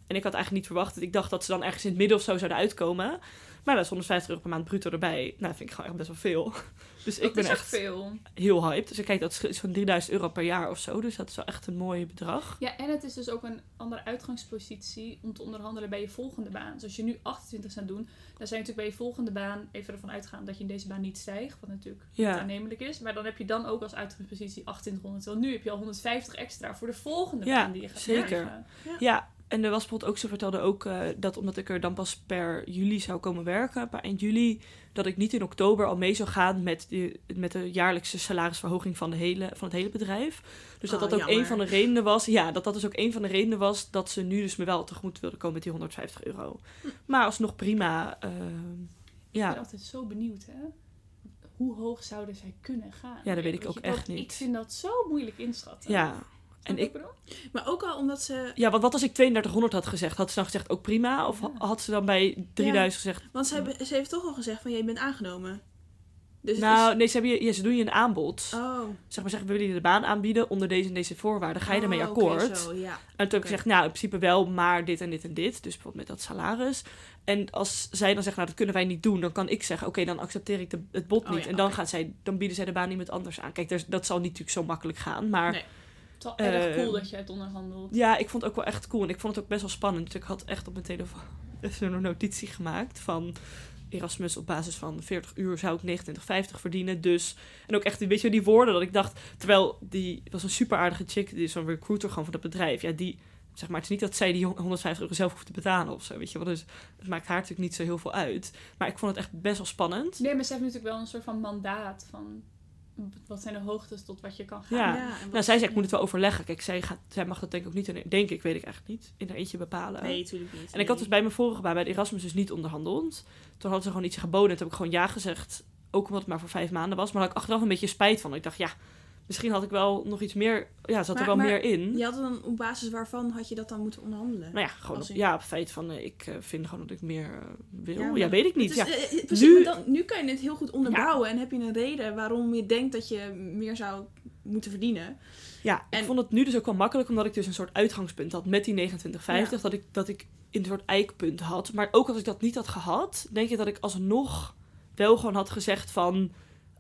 [SPEAKER 1] En ik had eigenlijk niet verwacht. Ik dacht dat ze dan ergens in het midden of zo zouden uitkomen. Maar dat is 150 euro per maand bruto erbij. Nou, dat vind ik gewoon echt best wel veel. Dus ik ben
[SPEAKER 3] is
[SPEAKER 1] echt
[SPEAKER 3] veel.
[SPEAKER 1] heel hyped. Dus ik kijk, dat is zo'n 3000 euro per jaar of zo. Dus dat is wel echt een mooi bedrag.
[SPEAKER 3] Ja, en het is dus ook een andere uitgangspositie om te onderhandelen bij je volgende baan. Dus als je nu 28 zou doen, dan je natuurlijk bij je volgende baan even ervan uitgaan dat je in deze baan niet stijgt. Wat natuurlijk
[SPEAKER 1] Ja.
[SPEAKER 3] niet aannemelijk is. Maar dan heb je dan ook als uitgangspositie 2800. Terwijl nu heb je al 150 extra voor de volgende
[SPEAKER 1] Ja,
[SPEAKER 3] baan die je gaat
[SPEAKER 1] zeker.
[SPEAKER 3] krijgen.
[SPEAKER 1] Ja, en er was bijvoorbeeld ook, ze vertelde ook eh, dat omdat ik er dan pas per juli zou komen werken, per eind juli, dat ik niet in oktober al mee zou gaan met de, met de jaarlijkse salarisverhoging van, de hele, van het hele bedrijf. Dus dat
[SPEAKER 2] Oh,
[SPEAKER 1] dat ook
[SPEAKER 2] jammer.
[SPEAKER 1] een van de redenen was, ja, dat dat dus ook een van de redenen was dat ze nu dus me wel tegemoet wilden komen met die 150 euro. Maar alsnog prima, eh,
[SPEAKER 3] Ik
[SPEAKER 1] ja.
[SPEAKER 3] ben altijd zo benieuwd, hè. Hoe hoog zouden zij kunnen gaan?
[SPEAKER 1] Ja, dat weet ik ook echt
[SPEAKER 3] Ik
[SPEAKER 1] niet.
[SPEAKER 3] vind dat zo moeilijk inschatten.
[SPEAKER 1] Ja, en ik,
[SPEAKER 3] bedoel?
[SPEAKER 2] Maar ook al omdat ze...
[SPEAKER 1] ja, want wat als ik 3200 had gezegd? Had ze dan gezegd ook prima? Of had ze dan bij 3000 gezegd,
[SPEAKER 2] Want ze, hebben, ze heeft toch al gezegd van, jij bent aangenomen. Dus
[SPEAKER 1] nou,
[SPEAKER 2] is-
[SPEAKER 1] nee, ze, hebben je, ja, ze doen je een aanbod.
[SPEAKER 2] Oh.
[SPEAKER 1] zeg maar zeggen, we willen je de baan aanbieden onder deze en deze voorwaarden. Ga je daarmee
[SPEAKER 2] Oh,
[SPEAKER 1] akkoord?
[SPEAKER 2] oké, zo, ja.
[SPEAKER 1] En toen heb ik gezegd, nou, in principe wel, maar dit en dit en dit. Dus bijvoorbeeld met dat salaris. En als zij dan zegt, nou, dat kunnen wij niet doen, dan kan ik zeggen, oké, dan accepteer ik de, het bod
[SPEAKER 2] Oh,
[SPEAKER 1] niet.
[SPEAKER 2] ja,
[SPEAKER 1] en dan, gaan zij, dan bieden zij de baan iemand anders aan. Kijk, er- dat zal niet natuurlijk zo makkelijk gaan. Maar
[SPEAKER 2] Nee.
[SPEAKER 3] Het is wel erg
[SPEAKER 1] Eh,
[SPEAKER 3] cool dat je het onderhandelt.
[SPEAKER 1] ja, ik vond het ook wel echt cool. En ik vond het ook best wel spannend. Dus ik had echt op mijn telefoon zo'n notitie gemaakt van... Erasmus op basis van 40 uur zou ik 29,50 verdienen. Dus, en ook echt, weet je, wel, die woorden dat ik dacht... Terwijl die was een super aardige chick, die is zo'n recruiter gewoon van dat bedrijf. Ja, die, zeg maar, het is niet dat zij die 150 euro zelf hoeft te betalen of zo, weet je wel. Dus het maakt haar natuurlijk niet zo heel veel uit. Maar ik vond het echt best wel spannend.
[SPEAKER 3] Nee, maar ze heeft natuurlijk wel een soort van mandaat van... Wat zijn de hoogtes tot wat je kan gaan.
[SPEAKER 1] Ja. Nou, zij zei, ik moet het wel overleggen. Kijk, zij, gaat, zij mag dat denk ik ook niet, in, denk ik, weet ik eigenlijk niet, in haar eentje bepalen.
[SPEAKER 2] Nee, natuurlijk niet.
[SPEAKER 1] En ik had dus bij mijn vorige baan, bij de Erasmus, dus niet onderhandeld. Toen hadden ze gewoon iets geboden. En toen heb ik gewoon ja gezegd. Ook omdat het maar voor vijf maanden was. Maar daar had ik achteraf een beetje spijt van. Ik dacht, ja, misschien had ik wel nog iets meer... Ja, zat er wel meer in.
[SPEAKER 2] Je had dan op basis waarvan had je dat dan moeten onderhandelen?
[SPEAKER 1] Nou ja, gewoon op, ja, op het feit van... eh, ik eh, vind gewoon dat ik meer eh, wil. Ja,
[SPEAKER 2] maar
[SPEAKER 1] weet ik niet. Ja.
[SPEAKER 2] precies,
[SPEAKER 1] Nu-
[SPEAKER 2] dan, nu kan je het heel goed onderbouwen en heb je een reden waarom je denkt dat je meer zou moeten verdienen.
[SPEAKER 1] ja, ik vond het nu dus ook wel makkelijk. Omdat ik dus een soort uitgangspunt had met die 29,50. Dat, ik, dat ik een soort eikpunt had. Maar ook als ik dat niet had gehad... Denk ik dat ik alsnog wel gewoon had gezegd van...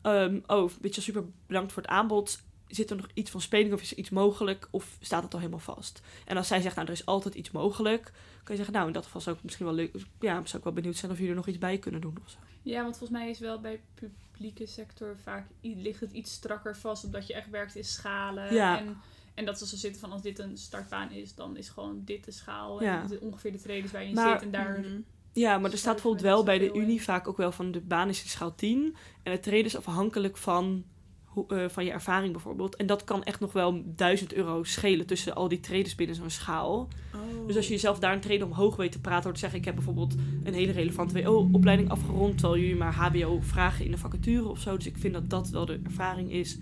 [SPEAKER 1] ehm, oh, weet je, super bedankt voor het aanbod. Zit er nog iets van speling of is er iets mogelijk? Of staat het al helemaal vast? En als zij zegt, nou, er is altijd iets mogelijk... Kan je zeggen, nou, in dat geval zou ik misschien wel leuk... Ja, zou ik wel benieuwd zijn of jullie er nog iets bij kunnen doen of zo.
[SPEAKER 3] Ja, want volgens mij is wel bij publieke sector vaak ligt het iets strakker vast. Omdat je echt werkt in schalen.
[SPEAKER 1] Ja.
[SPEAKER 3] En, en dat ze zo zitten van als dit een startbaan is, dan is gewoon dit de schaal.
[SPEAKER 1] Ja.
[SPEAKER 3] En ongeveer de trades waar je in
[SPEAKER 1] Maar-
[SPEAKER 3] zit. En daar...
[SPEAKER 2] Mhm.
[SPEAKER 1] Ja, maar er staat bijvoorbeeld wel bij de. Unie vaak ook wel van de baan is in schaal 10. En het treden is afhankelijk van, hoe- eh, van je ervaring bijvoorbeeld. En dat kan echt nog wel 1000 euro schelen tussen al die traders binnen zo'n schaal.
[SPEAKER 2] Oh.
[SPEAKER 1] Dus als je jezelf daar een treden omhoog weet te praten door te zeggen... ik heb bijvoorbeeld een hele relevante WO-opleiding afgerond... terwijl jullie maar HBO vragen in de vacature of zo. Dus ik vind dat dat wel de ervaring is.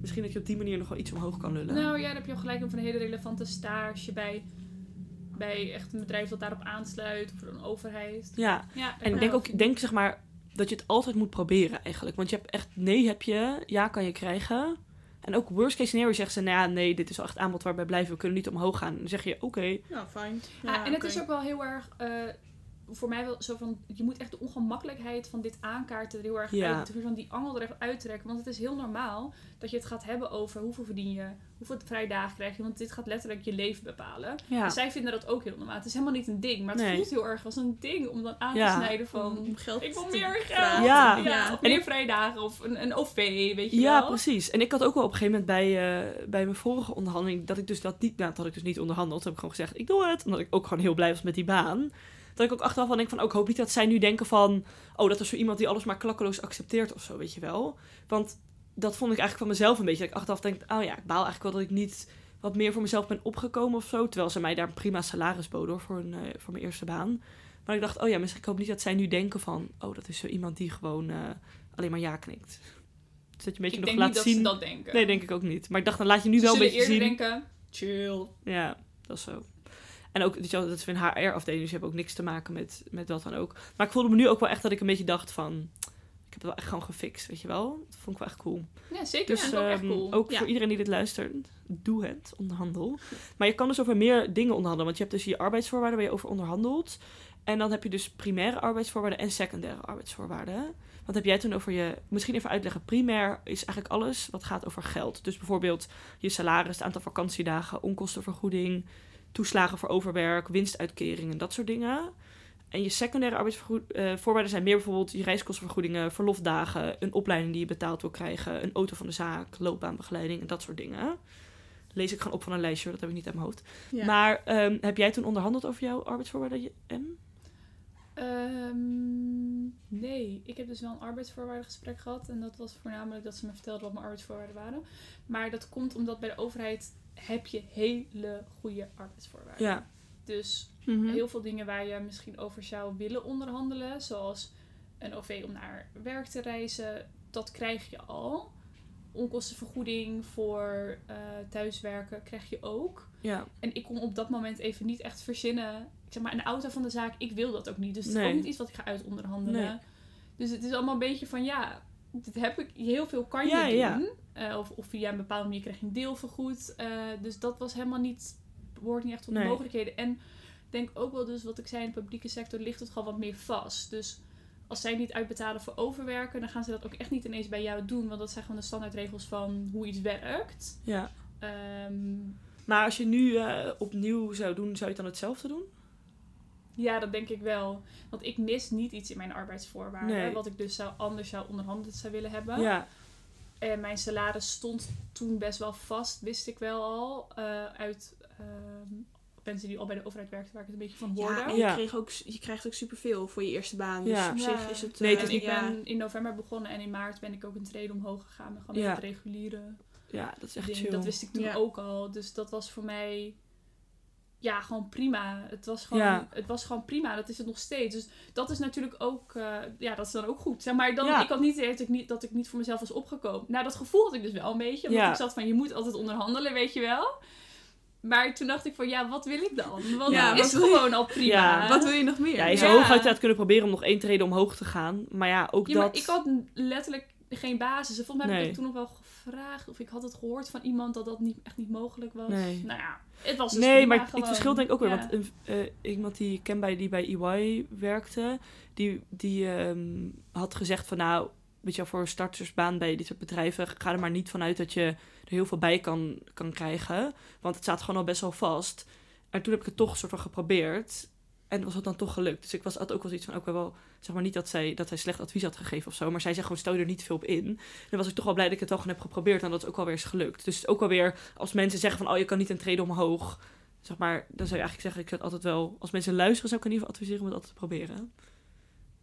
[SPEAKER 1] Misschien dat je op die manier nog wel iets omhoog kan lullen.
[SPEAKER 3] Nou ja, dan heb je gelijk een hele relevante stage bij, bij echt een bedrijf dat daarop aansluit. Of een overheid.
[SPEAKER 1] Ja,
[SPEAKER 3] Ja,
[SPEAKER 1] En ik denk ook, denk zeg maar dat je het altijd moet proberen eigenlijk. Want je hebt echt nee heb je, ja kan je krijgen. En ook worst case scenario zegt ze, nou ja, nee, dit is wel echt aanbod waarbij blijven, we kunnen niet omhoog gaan. Dan zeg je, oké,
[SPEAKER 2] Nou, fijn.
[SPEAKER 3] Ja, en het is ook wel heel erg, eh, voor mij wel zo van, je moet echt de ongemakkelijkheid van dit aankaarten er heel erg
[SPEAKER 1] Ja.
[SPEAKER 3] uit, van die angel er echt uittrekken. Want het is heel normaal dat je het gaat hebben over hoeveel verdien je, hoeveel vrije dagen krijg je, want dit gaat letterlijk je leven bepalen.
[SPEAKER 1] ja.
[SPEAKER 3] En zij vinden dat ook heel normaal. Het is helemaal niet een ding, maar het
[SPEAKER 1] Nee.
[SPEAKER 3] voelt heel erg als een ding om dan aan
[SPEAKER 1] Ja.
[SPEAKER 3] te snijden van,
[SPEAKER 2] om geld
[SPEAKER 3] ik wil meer geld.
[SPEAKER 1] Ja.
[SPEAKER 3] ja. Of
[SPEAKER 1] En
[SPEAKER 3] meer vrije dagen of een, een OV, weet je
[SPEAKER 1] Ja,
[SPEAKER 3] wel.
[SPEAKER 1] precies. En ik had ook wel op een gegeven moment bij, eh, bij mijn vorige onderhandeling, dat ik dus dat niet, nou, dat had ik dus niet onderhandeld. Toen heb ik gewoon gezegd, ik doe het. Omdat ik ook gewoon heel blij was met die baan. Dat ik ook achteraf wel denk van, ook hoop niet dat zij nu denken van, oh, dat is zo iemand die alles maar klakkeloos accepteert of zo, weet je wel. Want dat vond ik eigenlijk van mezelf een beetje. Dat ik achteraf denk, oh ja, ik baal eigenlijk wel dat ik niet wat meer voor mezelf ben opgekomen of zo. Terwijl ze mij daar een prima salaris boden hoor, voor, een, eh, voor mijn eerste baan. Maar ik dacht, oh ja, misschien ik hoop niet dat zij nu denken van, oh, dat is zo iemand die gewoon eh, alleen maar ja knikt. Dus dat je een beetje
[SPEAKER 3] Ik
[SPEAKER 1] nog
[SPEAKER 3] denk
[SPEAKER 1] laat
[SPEAKER 3] niet dat
[SPEAKER 1] zien.
[SPEAKER 3] ze dat denken.
[SPEAKER 1] Nee, denk ik ook niet. Maar ik dacht, dan laat je nu
[SPEAKER 3] Ze
[SPEAKER 1] wel een beetje
[SPEAKER 3] eerder
[SPEAKER 1] zien.
[SPEAKER 3] denken, chill.
[SPEAKER 1] Ja, dat is zo. En ook, weet je wel, dat is een HR-afdeling, dus je hebt ook niks te maken met, met wat dan ook. Maar ik voelde me nu ook wel echt dat ik een beetje dacht van... Ik heb het wel echt gewoon gefixt, weet je wel. Dat vond ik wel echt cool.
[SPEAKER 3] Ja, zeker.
[SPEAKER 1] Dus
[SPEAKER 3] dat echt
[SPEAKER 1] ehm,
[SPEAKER 3] cool.
[SPEAKER 1] ook
[SPEAKER 2] Ja.
[SPEAKER 1] voor iedereen die dit luistert, doe het, onderhandel. Maar je kan dus over meer dingen onderhandelen. Want je hebt dus je arbeidsvoorwaarden waar je over onderhandelt. En dan heb je dus primaire arbeidsvoorwaarden en secundaire arbeidsvoorwaarden. Wat heb jij toen over je... Misschien even uitleggen. Primair is eigenlijk alles wat gaat over geld. Dus bijvoorbeeld je salaris, het aantal vakantiedagen, onkostenvergoeding, toeslagen voor overwerk, winstuitkeringen, dat soort dingen. En je secundaire arbeidsvoorwaarden zijn meer bijvoorbeeld je reiskostenvergoedingen, verlofdagen, een opleiding die je betaald wil krijgen, een auto van de zaak, loopbaanbegeleiding en dat soort dingen. Lees ik gewoon op van een lijstje, dat heb ik niet uit mijn hoofd.
[SPEAKER 2] Ja.
[SPEAKER 1] Maar ehm, heb jij toen onderhandeld over jouw arbeidsvoorwaarden, M?
[SPEAKER 3] Ehm, nee, ik heb dus wel een arbeidsvoorwaardengesprek gehad. En dat was voornamelijk dat ze me vertelden wat mijn arbeidsvoorwaarden waren. Maar dat komt omdat bij de overheid heb je hele goede arbeidsvoorwaarden.
[SPEAKER 1] Ja,
[SPEAKER 3] Dus
[SPEAKER 2] Mhm.
[SPEAKER 3] heel veel dingen waar je misschien over zou willen onderhandelen. Zoals een OV om naar werk te reizen. Dat krijg je al. Onkostenvergoeding voor eh, thuiswerken krijg je ook.
[SPEAKER 1] ja,
[SPEAKER 3] En ik kon op dat moment even niet echt verzinnen. Ik zeg maar, een auto van de zaak, ik wil dat ook niet. Dus het is ook niet iets wat ik ga uitonderhandelen.
[SPEAKER 1] Nee.
[SPEAKER 3] Dus het is allemaal een beetje van, ja, dit heb ik, heel veel kan je
[SPEAKER 1] Ja,
[SPEAKER 3] doen.
[SPEAKER 1] ja.
[SPEAKER 3] Eh, of, of via een bepaalde manier krijg je een deel vergoed. Eh, dus dat was helemaal niet, behoort niet echt tot de mogelijkheden. En ik denk ook wel dus, wat ik zei, in de publieke sector ligt het gewoon wat meer vast. Dus als zij niet uitbetalen voor overwerken, dan gaan ze dat ook echt niet ineens bij jou doen. Want dat zijn gewoon de standaardregels van hoe iets werkt.
[SPEAKER 1] ja.
[SPEAKER 3] Ehm,
[SPEAKER 1] Maar als je nu eh, opnieuw zou doen, zou je het dan hetzelfde doen?
[SPEAKER 3] Ja, dat denk ik wel. Want ik mis niet iets in mijn arbeidsvoorwaarden.
[SPEAKER 1] Nee.
[SPEAKER 3] Wat ik dus zou, anders zou onderhandeld zou willen hebben.
[SPEAKER 1] Ja,
[SPEAKER 3] En mijn salaris stond toen best wel vast, wist ik wel al. eh, uit ehm, mensen die al bij de overheid werkten, waar ik het een beetje van hoorde.
[SPEAKER 2] Ja, en
[SPEAKER 1] Ja.
[SPEAKER 2] je, kreeg ook, je krijgt ook superveel voor je eerste baan. Dus
[SPEAKER 1] Ja.
[SPEAKER 2] op
[SPEAKER 3] Ja.
[SPEAKER 2] zich is het...
[SPEAKER 1] Nee, het
[SPEAKER 2] eh,
[SPEAKER 1] is
[SPEAKER 3] en ik
[SPEAKER 2] ja.
[SPEAKER 3] ben in november begonnen en in maart ben ik ook een trede omhoog gegaan. met Gewoon
[SPEAKER 1] Ja.
[SPEAKER 3] met het reguliere
[SPEAKER 1] ja, dat is echt
[SPEAKER 3] ding.
[SPEAKER 1] chill.
[SPEAKER 3] Dat wist ik toen
[SPEAKER 2] Ja.
[SPEAKER 3] ook al. Dus dat was voor mij ja, gewoon prima. Het was gewoon,
[SPEAKER 1] Ja.
[SPEAKER 3] het was gewoon prima. Dat is het nog steeds. Dus dat is natuurlijk ook, eh, ja, dat is dan ook goed. Zeg maar, dan,
[SPEAKER 1] Ja.
[SPEAKER 3] ik had niet het idee dat ik niet, dat ik niet voor mezelf was opgekomen. Nou, dat gevoel had ik dus wel een beetje. Omdat
[SPEAKER 1] Ja.
[SPEAKER 3] ik zat van, je moet altijd onderhandelen, weet je wel. Maar toen dacht ik van, ja, wat wil ik dan? Want
[SPEAKER 2] Ja,
[SPEAKER 3] het is
[SPEAKER 2] wat wil je?
[SPEAKER 3] gewoon al prima.
[SPEAKER 1] Ja.
[SPEAKER 2] Wat wil je nog meer?
[SPEAKER 1] Ja, je
[SPEAKER 3] Ja.
[SPEAKER 1] zou hooguit kunnen proberen om nog één trede omhoog te gaan. Maar ja, ook
[SPEAKER 3] Ja,
[SPEAKER 1] dat...
[SPEAKER 3] maar ik had letterlijk geen basis. En volgens mij heb ik toen nog wel gevraagd. Of ik had het gehoord van iemand dat dat niet, echt niet mogelijk was.
[SPEAKER 1] Nee.
[SPEAKER 3] Nou ja, het was dus
[SPEAKER 1] Nee, maar het
[SPEAKER 3] gewoon.
[SPEAKER 1] verschil denk ik ook weer.
[SPEAKER 3] Ja.
[SPEAKER 1] Want een, eh, iemand die ik ken bij, die bij EY werkte, die, die ehm, had gezegd van nou, weet je voor een startersbaan bij dit soort bedrijven, ga er maar niet vanuit dat je er heel veel bij kan, kan krijgen. Want het staat gewoon al best wel vast. En toen heb ik het toch soort van geprobeerd. En was het dan toch gelukt. Dus ik was, had ook wel iets van, ook wel, zeg maar niet dat zij, dat zij slecht advies had gegeven of zo. Maar zij zegt gewoon, stel je er niet veel op in. Dan was ik toch wel blij dat ik het wel gewoon heb geprobeerd. En dat is ook wel weer eens gelukt. Dus ook wel weer, als mensen zeggen van, oh je kan niet een trede omhoog. Zeg maar, dan zou je eigenlijk zeggen, ik zou het altijd wel... Als mensen luisteren, zou ik in ieder geval adviseren om het altijd te proberen.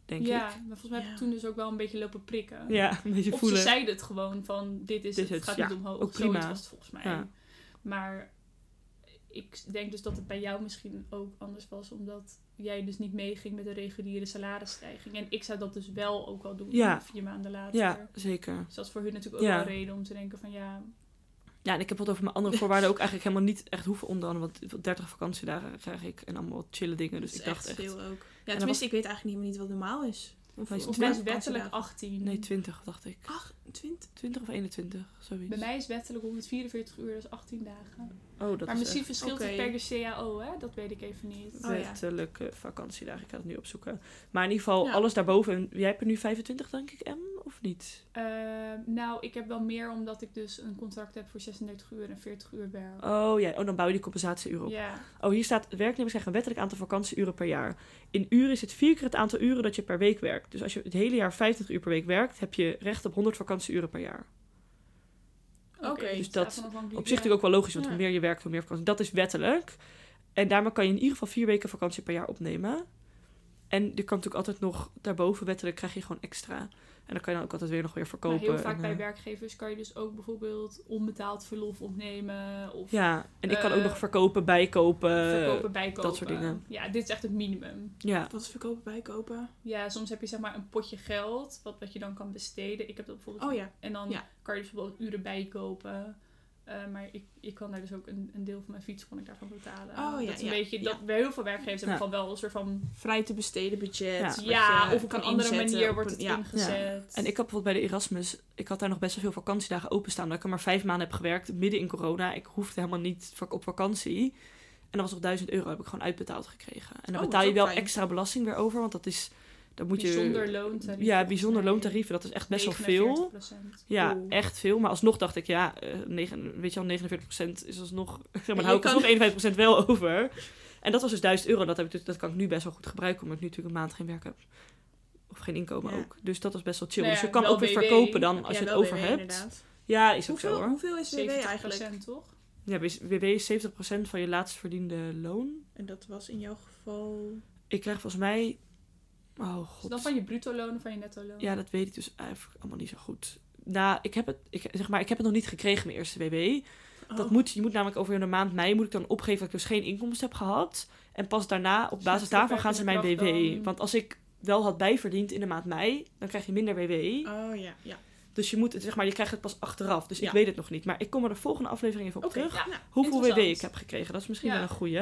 [SPEAKER 1] Denk
[SPEAKER 3] ja,
[SPEAKER 1] ik.
[SPEAKER 3] maar volgens mij heb ik toen dus ook wel een beetje lopen prikken.
[SPEAKER 1] Ja, een beetje
[SPEAKER 3] Of
[SPEAKER 1] voelen.
[SPEAKER 3] ze zeiden het gewoon van, dit is
[SPEAKER 1] Dit
[SPEAKER 3] het, het gaat niet omhoog.
[SPEAKER 1] ook
[SPEAKER 3] Zoiets
[SPEAKER 1] prima.
[SPEAKER 3] was het volgens mij.
[SPEAKER 1] Ja.
[SPEAKER 3] Maar ik denk dus dat het bij jou misschien ook anders was, omdat jij dus niet meeging met de reguliere salarisstijging. En ik zou dat dus wel ook wel doen,
[SPEAKER 1] Ja.
[SPEAKER 3] vier maanden later.
[SPEAKER 1] Ja, zeker.
[SPEAKER 3] Dus dat is voor hun natuurlijk ook
[SPEAKER 1] Ja.
[SPEAKER 3] wel een reden om te denken van ja,
[SPEAKER 1] Ja, en ik heb wat over mijn andere voorwaarden ook eigenlijk helemaal niet echt hoeven onderhandelen. Want 30 vakantiedagen krijg ik en allemaal chille dingen. Dus
[SPEAKER 2] Dat
[SPEAKER 1] ik
[SPEAKER 2] is
[SPEAKER 1] dacht echt...
[SPEAKER 2] veel ook. Ja,
[SPEAKER 1] dan
[SPEAKER 2] tenminste, ik weet eigenlijk niet meer niet wat normaal is. Of,
[SPEAKER 1] is
[SPEAKER 3] of
[SPEAKER 1] het
[SPEAKER 3] is wettelijk 18.
[SPEAKER 1] Nee, 20 dacht ik.
[SPEAKER 2] 28.
[SPEAKER 1] 20 of 21, zoiets.
[SPEAKER 3] Bij mij is wettelijk 144 uur, dus 18 dagen.
[SPEAKER 1] Oh, dat
[SPEAKER 3] maar
[SPEAKER 1] is
[SPEAKER 3] misschien
[SPEAKER 1] echt
[SPEAKER 3] verschilt het per de CAO, hè? Dat weet ik even niet.
[SPEAKER 2] Oh, ja.
[SPEAKER 1] wettelijke vakantiedagen. Ik ga het nu opzoeken. Maar in ieder geval,
[SPEAKER 2] Ja.
[SPEAKER 1] alles daarboven. Jij hebt er nu 25, denk ik, M? Of niet?
[SPEAKER 3] Eh, nou, ik heb wel meer omdat ik dus een contract heb voor 36 uur en 40 uur werk.
[SPEAKER 1] Oh ja, oh, dan bouw je die compensatieuren op.
[SPEAKER 3] Ja,
[SPEAKER 1] Oh, hier staat, werknemers krijgen een wettelijk aantal vakantieuren per jaar. In uren is het vier keer het aantal uren dat je per week werkt. Dus als je het hele jaar 50 uur per week werkt, heb je recht op 100 vakantieuren per jaar.
[SPEAKER 2] Oké,
[SPEAKER 1] dus
[SPEAKER 3] het
[SPEAKER 1] dat Op zich natuurlijk ook wel logisch, want
[SPEAKER 2] Ja.
[SPEAKER 1] hoe meer je werkt, hoe meer vakantie. Dat is wettelijk. En daarmee kan je in ieder geval vier weken vakantie per jaar opnemen. En je kan natuurlijk altijd nog, daarboven wettelijk krijg je gewoon extra. En dan kan je dan ook altijd weer nog weer
[SPEAKER 3] Maar
[SPEAKER 1] verkopen.
[SPEAKER 3] heel vaak
[SPEAKER 1] en,
[SPEAKER 3] bij
[SPEAKER 1] eh,
[SPEAKER 3] werkgevers kan je dus ook bijvoorbeeld onbetaald verlof opnemen. Of
[SPEAKER 1] Ja, en ik kan ook
[SPEAKER 3] Eh,
[SPEAKER 1] nog verkopen, bijkopen.
[SPEAKER 3] verkopen, bijkopen.
[SPEAKER 1] dat soort dingen.
[SPEAKER 3] Ja, dit is echt het minimum.
[SPEAKER 1] Ja,
[SPEAKER 2] Wat is verkopen, bijkopen?
[SPEAKER 3] Ja, soms heb je zeg maar een potje geld, wat, wat je dan kan besteden. Ik heb dat bijvoorbeeld.
[SPEAKER 2] Oh ja.
[SPEAKER 3] En dan
[SPEAKER 2] Ja.
[SPEAKER 3] kan je dus bijvoorbeeld uren bijkopen. Eh, maar ik, ik kan daar dus ook een, een deel van mijn fiets kon ik daarvan betalen.
[SPEAKER 2] Oh, ja,
[SPEAKER 3] dat is een
[SPEAKER 2] ja,
[SPEAKER 3] beetje,
[SPEAKER 2] ja.
[SPEAKER 3] dat bij heel veel werkgevers hebben
[SPEAKER 1] Ja.
[SPEAKER 3] van wel een soort van,
[SPEAKER 2] Vrij te besteden budget.
[SPEAKER 1] Ja.
[SPEAKER 3] ja,
[SPEAKER 2] je
[SPEAKER 3] of op een andere
[SPEAKER 2] inzetten
[SPEAKER 3] manier wordt het
[SPEAKER 2] ja.
[SPEAKER 3] ingezet.
[SPEAKER 1] En ik had bijvoorbeeld bij de Erasmus, ik had daar nog best wel veel vakantiedagen openstaan. Dat ik er maar vijf maanden heb gewerkt, midden in corona. Ik hoefde helemaal niet op vakantie. En dat was nog 1000 euro, heb ik gewoon uitbetaald gekregen. En dan
[SPEAKER 2] Oh,
[SPEAKER 1] betaal je wel
[SPEAKER 2] fijn.
[SPEAKER 1] extra belasting weer over, want dat is, dan moet je...
[SPEAKER 3] loontarief.
[SPEAKER 1] Ja, bijzonder loontarieven, dat is echt best wel veel.
[SPEAKER 3] 49%.
[SPEAKER 1] Ja,
[SPEAKER 2] Oeh.
[SPEAKER 1] echt veel. Maar alsnog dacht ik, ja, eh, negen, weet je al, 49% is alsnog... Zeg maar, dan hou ik
[SPEAKER 2] kan-
[SPEAKER 1] alsnog 51% wel over. En dat was dus 1000 euro. Dat, heb ik dus, dat kan ik nu best wel goed gebruiken, omdat ik nu natuurlijk een maand geen werk heb. Of geen inkomen
[SPEAKER 2] Ja.
[SPEAKER 1] ook. Dus dat was best wel chill.
[SPEAKER 3] Nou
[SPEAKER 1] dus je kan ook weer
[SPEAKER 3] BW.
[SPEAKER 1] verkopen dan, als
[SPEAKER 2] Ja,
[SPEAKER 1] je het over
[SPEAKER 2] BW
[SPEAKER 1] hebt.
[SPEAKER 2] inderdaad.
[SPEAKER 1] Ja, is ook zo hoor.
[SPEAKER 2] hoeveel is WW
[SPEAKER 3] 70%
[SPEAKER 2] eigenlijk?
[SPEAKER 3] toch?
[SPEAKER 1] Ja, WW is 70% van je laatst verdiende loon.
[SPEAKER 2] En dat was in jouw geval...
[SPEAKER 1] Ik krijg volgens mij... Oh
[SPEAKER 3] Is
[SPEAKER 1] god.
[SPEAKER 3] dat van je bruto loon of van je netto loon?
[SPEAKER 1] Ja, dat weet ik dus eigenlijk allemaal niet zo goed. Nou, ik heb het, ik, zeg maar, ik heb het nog niet gekregen, mijn eerste WW. Dat
[SPEAKER 2] Oh.
[SPEAKER 1] moet, je moet namelijk over de maand mei moet ik dan opgeven dat ik dus geen inkomsten heb gehad. En pas daarna, op
[SPEAKER 3] Dus
[SPEAKER 1] basis daarvan, gaan ze mijn WW.
[SPEAKER 3] dan-
[SPEAKER 1] Want als ik wel had bijverdiend in de maand mei, dan krijg je minder WW.
[SPEAKER 2] Oh ja, ja.
[SPEAKER 1] Dus je moet het, zeg maar, je krijgt het pas achteraf. Dus ik weet het nog niet. Maar ik kom er de volgende aflevering even op terug.
[SPEAKER 2] ja.
[SPEAKER 3] Nou,
[SPEAKER 1] Hoeveel WW ik heb gekregen. Dat is misschien wel een goeie.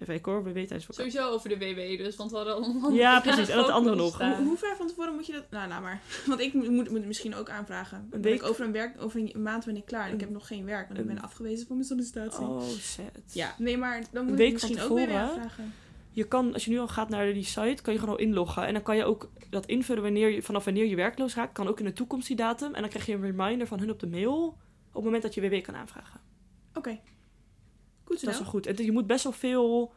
[SPEAKER 1] Even kijken hoor, WW tijdens vakantie.
[SPEAKER 3] Sowieso over de WW dus, want we hadden allemaal...
[SPEAKER 1] Ja, precies. En het andere nog.
[SPEAKER 2] Hoe, hoe ver van tevoren moet je dat... Nou, nou maar. Want ik moet, moet het misschien ook aanvragen. Ben
[SPEAKER 1] week?
[SPEAKER 2] ik over een, werk, over een maand ben ik klaar. En ik heb nog geen werk, want ik ben
[SPEAKER 1] Een-
[SPEAKER 2] afgewezen van mijn sollicitatie.
[SPEAKER 1] Oh, sad.
[SPEAKER 2] Ja, nee, maar dan moet ik misschien ook weer aanvragen.
[SPEAKER 1] Je kan, als je nu al gaat naar die site, kan je gewoon al inloggen. En dan kan je ook dat invullen wanneer je, vanaf wanneer je werkloos raakt. Kan ook in de toekomst die datum. En dan krijg je een reminder van hun op de mail. Op het moment dat je WW kan aanvragen.
[SPEAKER 2] Oké. Goed.
[SPEAKER 1] Dat is wel goed. En je moet best wel veel...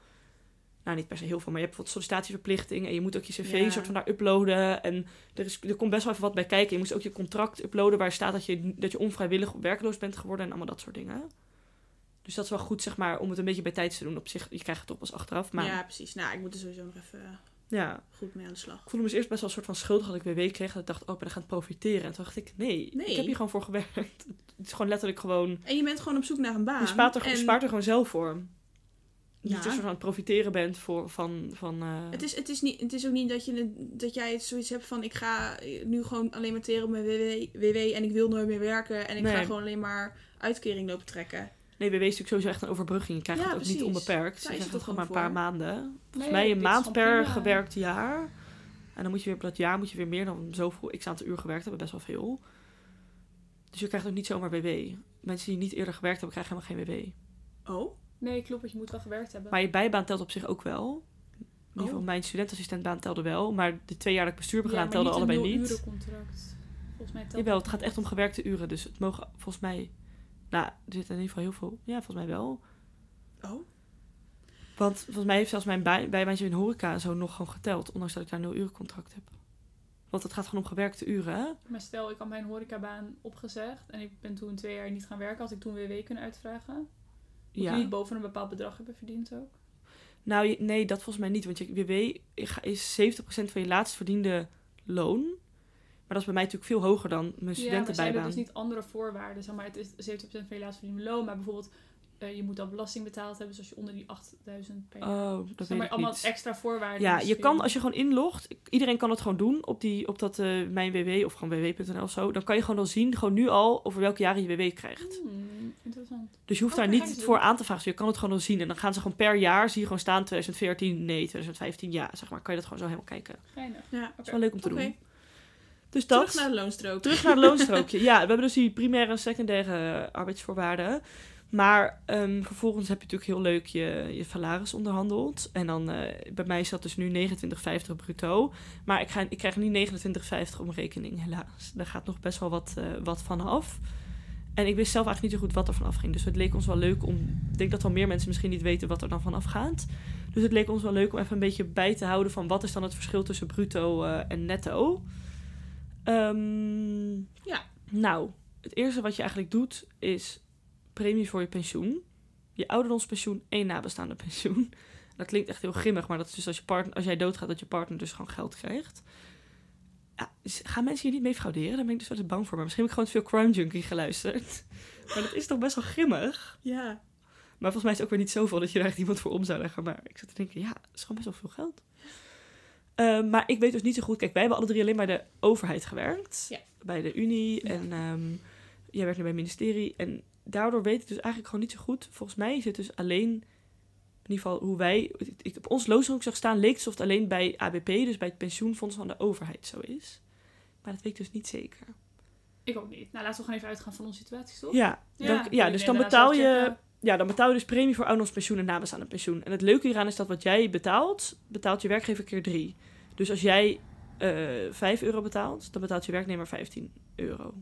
[SPEAKER 1] Nou, niet per se heel veel, maar je hebt bijvoorbeeld sollicitatieverplichting. En je moet ook je cv
[SPEAKER 2] Ja.
[SPEAKER 1] soort van daar uploaden. En er, is, er komt best wel even wat bij kijken. Je moet ook je contract uploaden waar staat dat je, dat je onvrijwillig werkloos bent geworden. En allemaal dat soort dingen. Dus dat is wel goed, zeg maar, om het een beetje bij tijd te doen. Op zich, je krijgt het toch pas achteraf. Maar
[SPEAKER 2] Ja, precies. Nou, ik moet er sowieso nog even eh,
[SPEAKER 1] ja,
[SPEAKER 2] goed mee aan de slag.
[SPEAKER 1] Ik voelde me dus eerst best wel een soort van schuldig dat ik WW kreeg. Dat ik dacht, oh, ik ben er gaan profiteren. En toen dacht ik, nee,
[SPEAKER 2] Nee.
[SPEAKER 1] ik heb hier gewoon voor gewerkt. Het is gewoon letterlijk gewoon...
[SPEAKER 2] En je bent gewoon op zoek naar een baan.
[SPEAKER 1] Je spaart er,
[SPEAKER 2] en
[SPEAKER 1] je spaart er gewoon zelf voor.
[SPEAKER 2] Ja.
[SPEAKER 1] dat je soort van aan het profiteren bent voor, van... van eh,
[SPEAKER 2] Het is, het, is niet, het is ook niet dat, je, dat jij zoiets hebt van... ik ga nu gewoon alleen maar teren op mijn WW, WW en ik wil nooit meer werken... en ik ga gewoon alleen maar uitkering lopen trekken.
[SPEAKER 1] Nee, WW is natuurlijk sowieso echt een overbrugging. Je krijgt
[SPEAKER 2] Ja,
[SPEAKER 1] het ook niet onbeperkt.
[SPEAKER 2] Daar
[SPEAKER 1] je krijgt
[SPEAKER 2] het
[SPEAKER 1] gewoon maar een paar maanden. Volgens mij een maand per
[SPEAKER 3] prima.
[SPEAKER 1] gewerkt jaar. En dan moet je weer op dat jaar moet je weer meer dan zoveel x aantal uur gewerkt hebben. Best wel veel. Dus je krijgt ook niet zomaar WW. Mensen die niet eerder gewerkt hebben, krijgen helemaal geen WW.
[SPEAKER 2] Oh?
[SPEAKER 3] Nee, klopt, je moet wel gewerkt hebben.
[SPEAKER 1] Maar je bijbaan telt op zich ook wel. In ieder geval,
[SPEAKER 2] Oh.
[SPEAKER 1] mijn studentassistentbaan telde wel. Maar de twee jaar dat ik bestuur heb gedaan,
[SPEAKER 3] maar
[SPEAKER 1] telde
[SPEAKER 3] niet
[SPEAKER 1] allebei
[SPEAKER 3] een
[SPEAKER 1] niet.
[SPEAKER 3] nul-urencontract. Volgens mij telt
[SPEAKER 1] Jawel,
[SPEAKER 3] dat
[SPEAKER 1] het gaat
[SPEAKER 3] niet.
[SPEAKER 1] echt om gewerkte uren. Dus het mogen volgens mij... Nou, er zit in ieder geval heel veel... Ja, volgens mij wel.
[SPEAKER 2] Oh?
[SPEAKER 1] Want volgens mij heeft zelfs mijn bij, bijbaantje in horeca zo nog gewoon geteld. Ondanks dat ik daar een nul uren contract heb. Want het gaat gewoon om gewerkte uren?
[SPEAKER 3] Maar stel, ik had mijn horecabaan opgezegd en ik ben toen twee jaar niet gaan werken. Had ik toen WW kunnen uitvragen? Moet
[SPEAKER 1] Ja.
[SPEAKER 3] je niet boven een bepaald bedrag hebben verdiend ook?
[SPEAKER 1] Nou, nee, dat volgens mij niet. Want je WW is 70% van je laatst verdiende loon. Maar dat is bij mij natuurlijk veel hoger dan mijn
[SPEAKER 3] Ja, maar zijn
[SPEAKER 1] studentenbijbaan.
[SPEAKER 3] er dus niet andere voorwaarden? Zeg maar, het is 70% van je laatst verdiende loon, maar bijvoorbeeld eh, je moet dan belasting betaald hebben, dus als je onder die 8000 per jaar.
[SPEAKER 1] Oh, dat
[SPEAKER 3] zeg
[SPEAKER 1] weet
[SPEAKER 3] maar
[SPEAKER 1] ik
[SPEAKER 3] allemaal
[SPEAKER 1] niet.
[SPEAKER 3] extra voorwaarden.
[SPEAKER 1] Ja, je kan als je gewoon inlogt, iedereen kan het gewoon doen op, die, op dat eh, mijn WW of gewoon ww.nl of zo. Dan kan je gewoon al zien, gewoon nu al, over welke jaren je WW krijgt.
[SPEAKER 3] Hmm, interessant.
[SPEAKER 1] Dus je hoeft
[SPEAKER 3] Oké,
[SPEAKER 1] daar niet voor aan te vragen. Dus je kan het gewoon al zien. En dan gaan ze gewoon per jaar, zie je gewoon staan 2014, nee, 2015, ja, zeg maar. Kan je dat gewoon zo helemaal kijken.
[SPEAKER 3] Geinig.
[SPEAKER 2] Ja.
[SPEAKER 1] Dat is
[SPEAKER 3] Oké.
[SPEAKER 1] wel leuk om te doen. Dus dat.
[SPEAKER 2] Terug naar de loonstrook.
[SPEAKER 1] Terug naar het loonstrookje. ja, we hebben dus die primaire en secundaire arbeidsvoorwaarden. Maar ehm, vervolgens heb je natuurlijk heel leuk je, je salaris onderhandeld. En dan, eh, bij mij dat dus nu 29,50 bruto. Maar ik, ga, ik krijg niet 29,50 om rekening, helaas. Daar gaat nog best wel wat, eh, wat van af. En ik wist zelf eigenlijk niet zo goed wat er vanaf ging. Dus het leek ons wel leuk om... Ik denk dat wel meer mensen misschien niet weten wat er dan vanaf gaat. Dus het leek ons wel leuk om even een beetje bij te houden... van wat is dan het verschil tussen bruto eh, en netto. Ehm,
[SPEAKER 2] Ja.
[SPEAKER 1] Nou, het eerste wat je eigenlijk doet is premie voor je pensioen. Je ouderdomspensioen en je nabestaande pensioen. Dat klinkt echt heel grimmig, maar dat is dus als, je partner, als jij doodgaat dat je partner dus gewoon geld krijgt. Ja, gaan mensen hier niet mee frauderen? Daar ben ik dus wel eens bang voor. Maar misschien heb ik gewoon te veel Crime Junkie geluisterd. Maar dat is toch best wel grimmig?
[SPEAKER 2] Ja.
[SPEAKER 1] Maar volgens mij is het ook weer niet zoveel dat je daar echt iemand voor om zou leggen. Maar ik zat te denken, ja, dat is gewoon best wel veel geld. Eh, maar ik weet dus niet zo goed. Kijk, wij hebben alle drie alleen bij de overheid gewerkt.
[SPEAKER 2] Ja.
[SPEAKER 1] Bij de Unie.
[SPEAKER 2] Ja.
[SPEAKER 1] En ehm, jij werkt nu bij het ministerie. En daardoor weet ik dus eigenlijk gewoon niet zo goed. Volgens mij is het dus alleen, in ieder geval hoe wij, ik, op ons loonstrook zag staan, leek het alsof het alleen bij ABP, dus bij het pensioenfonds van de overheid zo is. Maar dat weet ik dus niet zeker.
[SPEAKER 3] Ik ook niet. Nou, laten we gewoon even uitgaan van onze situatie, toch?
[SPEAKER 1] Ja,
[SPEAKER 3] Ja,
[SPEAKER 1] dan, ja dus dan betaal je, ja, dan betaal je dus premie voor ouderdomspensioen en nabestaande pensioen. En het leuke hieraan is dat wat jij betaalt, betaalt je werkgever keer drie. Dus als jij eh 5 euro betaalt, dan betaalt je werknemer 15 euro.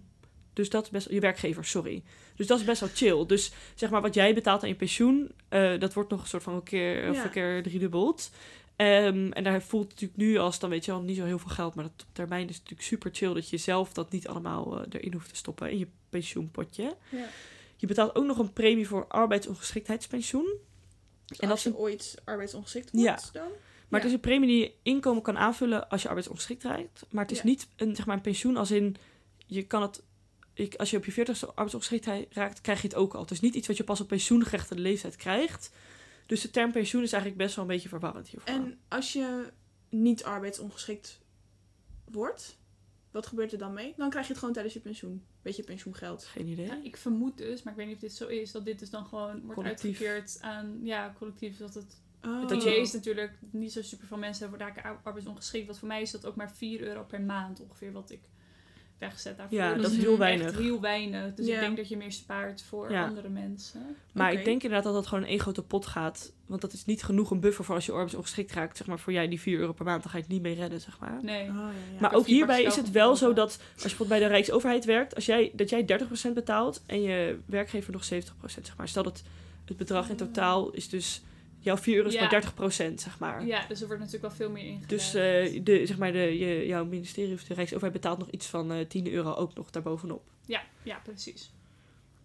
[SPEAKER 1] Dus dat is best, je werkgever, sorry. Dus dat is best wel chill. Dus zeg maar wat jij betaalt aan je pensioen, eh, dat wordt nog een soort van een keer, of
[SPEAKER 2] Ja.
[SPEAKER 1] een keer driedubbeld. Ehm en daar voelt het natuurlijk nu als, dan weet je al, niet zo heel veel geld. Maar dat op termijn is het natuurlijk super chill dat je zelf dat niet allemaal eh, erin hoeft te stoppen in je pensioenpotje.
[SPEAKER 3] Ja.
[SPEAKER 1] Je betaalt ook nog een premie voor arbeidsongeschiktheidspensioen.
[SPEAKER 2] Dus
[SPEAKER 1] En
[SPEAKER 2] als je ooit arbeidsongeschikt
[SPEAKER 1] Ja.
[SPEAKER 2] wordt, dan?
[SPEAKER 1] Maar
[SPEAKER 2] Ja.
[SPEAKER 1] het is een premie die je inkomen kan aanvullen als je arbeidsongeschikt raakt. Maar het is
[SPEAKER 2] Ja.
[SPEAKER 1] niet een, zeg maar, een pensioen als in, je kan het, ik, als je op je 40ste arbeidsongeschikt raakt, krijg je het ook al. Het is niet iets wat je pas op pensioengerechtigde leeftijd krijgt. Dus de term pensioen is eigenlijk best wel een beetje verwarrend hiervoor.
[SPEAKER 2] En als je niet arbeidsongeschikt wordt, wat gebeurt er dan mee? Dan krijg je het gewoon tijdens je pensioen. Beetje pensioengeld.
[SPEAKER 1] Geen idee.
[SPEAKER 3] Ja, ik vermoed dus, maar ik weet niet of dit zo is, dat dit dus dan gewoon wordt
[SPEAKER 1] Collectief.
[SPEAKER 3] uitgekeerd aan, ja, collectief. Dat het,
[SPEAKER 2] Oh.
[SPEAKER 3] het is natuurlijk, niet zo super veel mensen hebben raken ar- arbeidsongeschikt. Want voor mij is dat ook maar 4 euro per maand ongeveer wat ik wegzet daarvoor.
[SPEAKER 1] Ja,
[SPEAKER 2] dat is
[SPEAKER 3] echt
[SPEAKER 1] heel weinig.
[SPEAKER 3] heel weinig. Dus
[SPEAKER 2] Ja.
[SPEAKER 3] ik denk dat je meer spaart voor
[SPEAKER 1] Ja.
[SPEAKER 3] andere mensen.
[SPEAKER 1] Maar ik denk inderdaad dat dat gewoon in één grote pot gaat. Want dat is niet genoeg een buffer voor als je arbeidsongeschikt raakt. Zeg maar voor jij die 4 euro per maand, dan ga je het niet mee redden, zeg maar.
[SPEAKER 3] Nee.
[SPEAKER 2] Oh, ja, ja.
[SPEAKER 1] Maar ook hierbij is het wel zo dat als je bijvoorbeeld bij de Rijksoverheid werkt, als jij, dat jij 30% betaalt en je werkgever nog 70%, zeg maar. Stel dat het bedrag in totaal is dus, jouw 4 euro is
[SPEAKER 3] Ja.
[SPEAKER 1] maar 30%, zeg maar.
[SPEAKER 3] Ja, dus er wordt natuurlijk wel veel meer ingelegd.
[SPEAKER 1] Dus eh, de, zeg maar de, je, jouw ministerie of de Rijksoverheid betaalt nog iets van eh 10 euro ook nog daarbovenop.
[SPEAKER 3] ja, ja, precies.